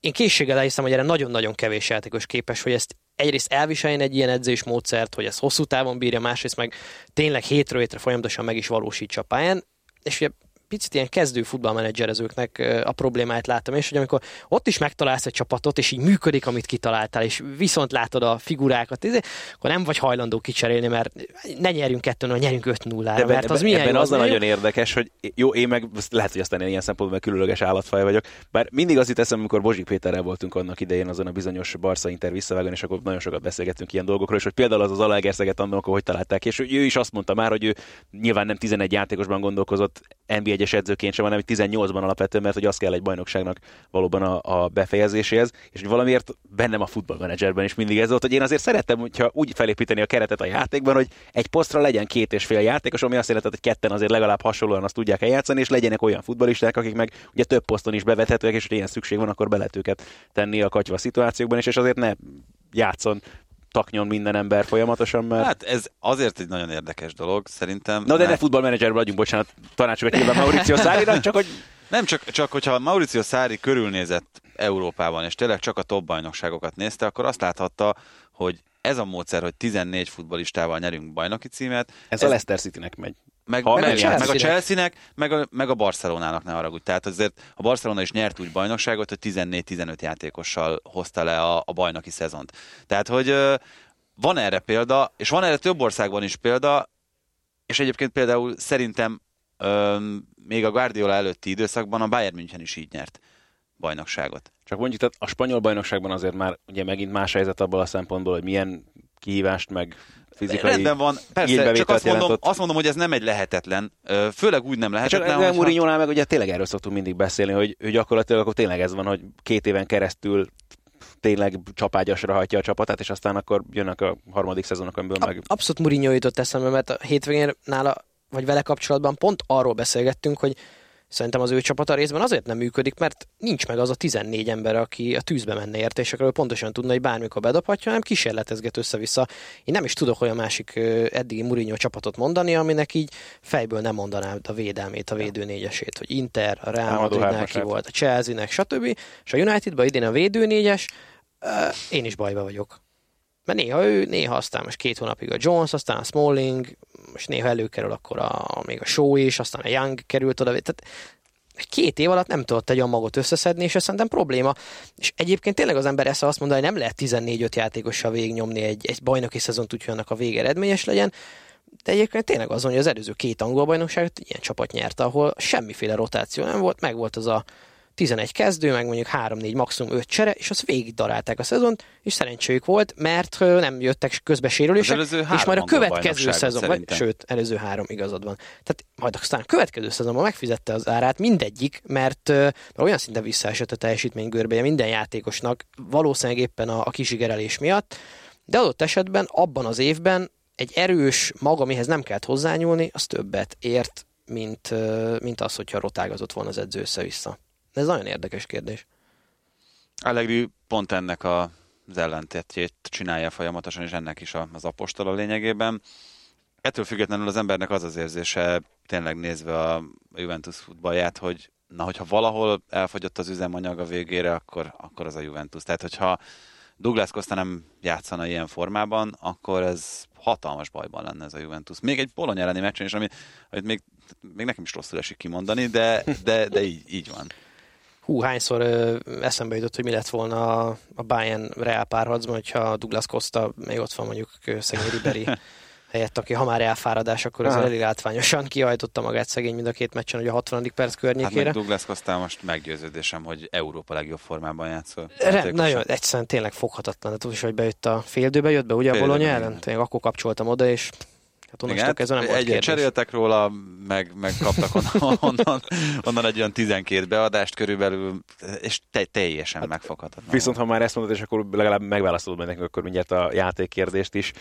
Én készséggel elhiszem, hogy erre nagyon-nagyon kevés játékos képes, hogy ezt egyrészt elviseljen egy ilyen edzésmódszert, hogy ez hosszú távon bírja, másrészt meg tényleg hétről hétre folyamatosan meg is valósítsa a pályán. És ugye picit ilyen kezdő futballmenedzserezőknek a problémáit láttam, és hogy amikor ott is megtalálsz egy csapatot, és így működik, amit kitaláltál, és viszont látod a figurákat, akkor nem vagy hajlandó kicserélni, mert ne nyerjünk kettőn, hanem nyerjünk 5 0 mert ebben, az milyen ebben jó, az, az nagyon jó? érdekes, hogy jó, én meg lehet, hogy aztán ilyen szempontból különleges állatfaj vagyok, bár mindig azt teszem, amikor Bozsik Péterrel voltunk annak idején azon a bizonyos Barca Inter visszavágon, és akkor nagyon sokat beszélgettünk ilyen dolgokról, és hogy például az az Alaegerszeget annak, hogy találták, és ő is azt mondta már, hogy ő nyilván nem 11 játékosban gondolkozott NB1-es edzőként sem, hanem 18-ban alapvetően, mert hogy az kell egy bajnokságnak valóban a, a befejezéséhez, és hogy valamiért bennem a futballmenedzserben is mindig ez volt, hogy én azért szerettem, hogyha úgy felépíteni a keretet a játékban, hogy egy posztra legyen két és fél játékos, ami azt jelenti, hogy ketten azért legalább hasonlóan azt tudják eljátszani, és legyenek olyan futballisták, akik meg ugye több poszton is bevethetőek, és hogy ilyen szükség van, akkor be lehet őket tenni a katyva szituációkban is, és azért ne játszon taknyon minden ember folyamatosan, mert... Hát ez azért egy nagyon érdekes dolog, szerintem. Na de mert... ne futballmenedzserben vagyunk, bocsánat, tanácsokat nyilván Mauricio Szárinak, csak hogy... Nem, csak, csak hogyha Mauricio Szári körülnézett Európában, és tényleg csak a top bajnokságokat nézte, akkor azt láthatta, hogy ez a módszer, hogy 14 futbolistával nyerünk bajnoki címet. Ez, ez a Leicester City-nek megy. Meg, meg, meg, meg a Chelsea-nek, meg a, meg a Barcelonának ne haragudj. Tehát azért a Barcelona is nyert úgy bajnokságot, hogy 14-15 játékossal hozta le a, a bajnoki szezont. Tehát, hogy van erre példa, és van erre több országban is példa, és egyébként például szerintem öm, még a Guardiola előtti időszakban a Bayern München is így nyert bajnokságot. Csak mondjuk, tehát a spanyol bajnokságban azért már ugye megint más helyzet abban a szempontból, hogy milyen kihívást meg fizikai Rendben van, persze, csak azt mondom, azt mondom, hogy ez nem egy lehetetlen, főleg úgy nem lehetetlen. Csak hogyha... Mourinho-nál meg ugye tényleg erről szoktunk mindig beszélni, hogy, hogy gyakorlatilag akkor tényleg ez van, hogy két éven keresztül tényleg csapágyasra hajtja a csapatát, és aztán akkor jönnek a harmadik szezonok, amiből meg... Abszolút Mourinho jutott eszembe, mert a hétvégén nála, vagy vele kapcsolatban pont arról beszélgettünk, hogy Szerintem az ő csapata részben azért nem működik, mert nincs meg az a 14 ember, aki a tűzbe menne érte, és akkor pontosan tudna, hogy bármikor bedobhatja, hanem kísérletezget össze-vissza. Én nem is tudok olyan másik eddigi Mourinho csapatot mondani, aminek így fejből nem mondanám a védelmét, a védő négyesét, hogy Inter, a Real Madridnál ki volt, a Chelsea-nek, stb. És a Unitedban idén a védő négyes, én is bajba vagyok. Mert néha ő, néha aztán most két hónapig a Jones, aztán a Smalling, most néha előkerül akkor a, még a Show is, aztán a Young került oda. Tehát két év alatt nem tudott egy magot összeszedni, és ez szerintem probléma. És egyébként tényleg az ember ezt azt mondja, hogy nem lehet 14-5 játékossal végignyomni egy, egy bajnoki szezont úgy, hogy annak a vége eredményes legyen, de egyébként tényleg azon, hogy az előző két angol bajnokságot ilyen csapat nyerte, ahol semmiféle rotáció nem volt, meg volt az a 11 kezdő, meg mondjuk 3-4, maximum 5 csere, és azt végig darálták a szezont, és szerencséjük volt, mert nem jöttek közbe sérülések, és majd a következő szezon, vagy, sőt, előző három igazad van. Tehát majd aztán a következő szezonban megfizette az árát mindegyik, mert, mert olyan szinte visszaesett a teljesítmény görbeje minden játékosnak, valószínűleg éppen a, a kizsigerelés miatt, de adott esetben abban az évben egy erős mag, amihez nem kellett hozzányúlni, az többet ért, mint, mint az, hogyha rotágazott volna az edző össze-vissza. Ez nagyon érdekes kérdés. Allegri pont ennek a, az ellentétjét csinálja folyamatosan, és ennek is az apostol a lényegében. Ettől függetlenül az embernek az az érzése, tényleg nézve a Juventus futballját, hogy na, hogyha valahol elfogyott az üzemanyag a végére, akkor, akkor az a Juventus. Tehát, hogyha Douglas Costa nem játszana ilyen formában, akkor ez hatalmas bajban lenne ez a Juventus. Még egy Bologna elleni meccsen is, ami, amit még, még nekem is rosszul esik kimondani, de, de, de így, így van. Hú, hányszor ö, eszembe jutott, hogy mi lett volna a, a Bayern Real párharcban, hogyha Douglas Costa még ott van mondjuk szegény Ribéry helyett, aki ha már elfáradás, akkor Aha. elég látványosan kihajtotta magát szegény mind a két meccsen, hogy a 60. perc Hát környékére. meg Douglas Costa most meggyőződésem, hogy Európa legjobb formában játszol. Re, nagyon, egyszerűen tényleg foghatatlan. Hát úgy is, hogy bejött a féldőbe, jött be ugye a Bologna ellen? Tényleg akkor kapcsoltam oda, és hát onnantól kezdve nem volt egyet kérdés. cseréltek róla, meg, meg kaptak onnan, onnan, onnan egy olyan 12 beadást körülbelül, és te, teljesen hát, megfoghatatlan. Viszont ha már ezt mondod, és akkor legalább megválaszolod meg nekünk akkor mindjárt a játékkérdést is.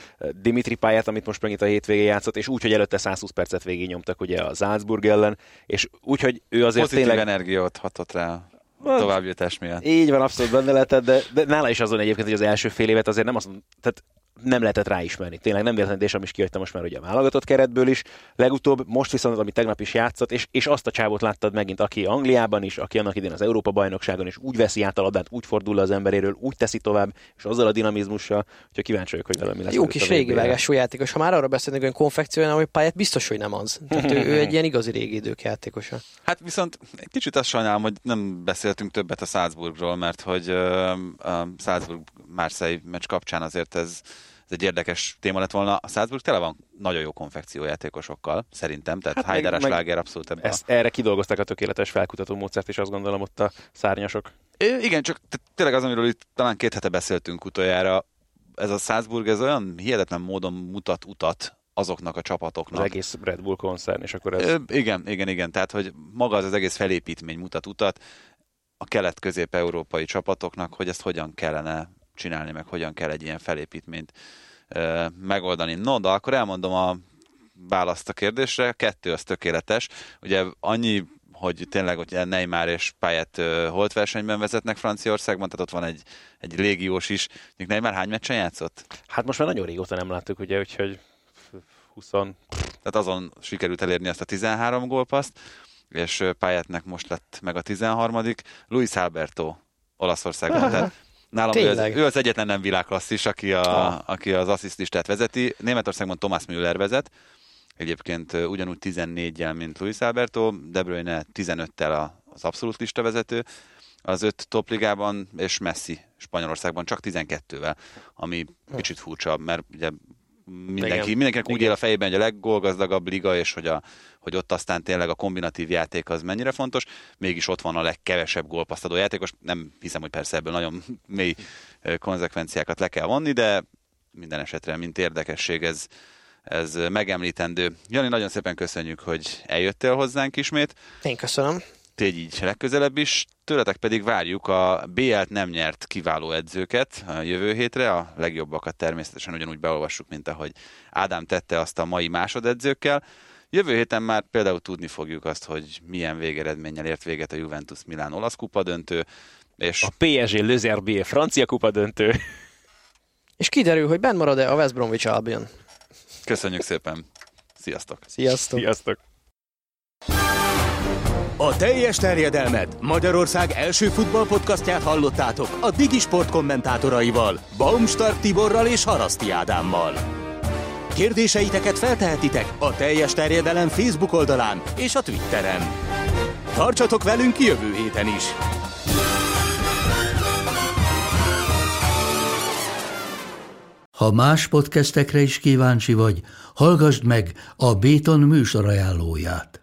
Dimitri pályát, amit most megint a hétvégén játszott, és úgy, hogy előtte 120 percet végig nyomtak ugye a Salzburg ellen, és úgy, hogy ő azért Pozitív tényleg... energiót hatott rá a Hát- továbbjutás miatt. Így van, abszolút benne lehetett, de, de nála is azon egyébként, hogy az első fél évet azért nem azt tehát nem lehetett ráismerni. Tényleg nem véletlenül, és is kihagyta most már ugye a válogatott keretből is. Legutóbb, most viszont, ami tegnap is játszott, és, és azt a csávot láttad megint, aki Angliában is, aki annak idén az Európa bajnokságon is úgy veszi át a labdát, úgy fordul az emberéről, úgy teszi tovább, és azzal a dinamizmussal, hogy kíváncsi vagyok, hogy vele mi lesz. Jó kis régi vágású játékos. Ha már arra beszélünk, hogy konfekcióján, hogy pályát biztos, hogy nem az. Tehát ő, ő egy ilyen igazi régi idők játékosa. Hát viszont egy kicsit azt sajnálom, hogy nem beszéltünk többet a Salzburgról, mert hogy ö, a Salzburg-Marseille meccs kapcsán azért ez egy érdekes téma lett volna. A Salzburg tele van nagyon jó konfekciójátékosokkal, szerintem, tehát Hát meg- Heider meg- Sláger abszolút ebben. Ezt, erre kidolgozták a tökéletes felkutató módszert, és azt gondolom ott a szárnyasok. Ö, Igen, csak tényleg az, amiről itt talán két hete beszéltünk utoljára, ez a Salzburg, ez olyan hihetetlen módon mutat utat azoknak a Az csapatoknak. egész Red Bull koncern, és akkor ez... Ö, igen, igen, igen. Tehát, hogy maga az, az egész felépítmény mutat utat a kelet-közép-európai csapatoknak, hogy ezt hogyan kellene csinálni, meg hogyan kell egy ilyen felépítményt megoldani. No, de akkor elmondom a választ a kérdésre. Kettő az tökéletes. Ugye annyi, hogy tényleg hogy Neymar és Payet ö, holt versenyben vezetnek Franciaországban, tehát ott van egy, egy légiós is. Neymar hány meccsen játszott? Hát most már nagyon régóta nem láttuk, ugye, úgyhogy 20... Tehát azon sikerült elérni azt a 13 gólpaszt, és Payetnek most lett meg a 13 Luis Alberto Olaszországban. Tehát nálam ő az, ő az egyetlen nem világklasszis, aki, a, Ah. aki az asszisztistát vezeti. Németországban Thomas Müller vezet, egyébként ugyanúgy 14-jel, mint Luis Alberto, De Bruyne 15-tel a- az abszolút lista vezető, az öt topligában, és Messi Spanyolországban csak 12-vel, ami kicsit furcsa, mert ugye mindenki, Igen. mindenkinek úgy Igen. él a fejében, hogy a leggólgazdagabb liga, és hogy, a, hogy ott aztán tényleg a kombinatív játék az mennyire fontos, mégis ott van a legkevesebb gólpasztadó játékos. Nem hiszem, hogy persze ebből nagyon mély konzekvenciákat le kell vonni, de minden esetre, mint érdekesség ez, ez megemlítendő. Jani, nagyon szépen köszönjük, hogy eljöttél hozzánk ismét. Én köszönöm. Tégy így legközelebb is. Tőletek pedig várjuk a BL-t nem nyert kiváló edzőket a jövő hétre. A legjobbakat természetesen ugyanúgy beolvassuk, mint ahogy Ádám tette azt a mai másodedzőkkel. Jövő héten már például tudni fogjuk azt, hogy milyen végeredménnyel ért véget a Juventus Milán olasz kupa döntő, és A PSG Le Zerbier francia kupa döntő. És kiderül, hogy benn marad-e a West Bromwich Albion. köszönjük szépen. Sziasztok! Sziasztok! Sziasztok! A teljes terjedelmet Magyarország első futballpodcastját hallottátok a Digi Sport kommentátoraival, Baumstark Tiborral és Haraszti Ádámmal. Kérdéseiteket feltehetitek a teljes terjedelem Facebook oldalán és a Twitteren. Tartsatok velünk jövő héten is! Ha más podcastekre is kíváncsi vagy, hallgassd meg a Béton műsor ajánlóját.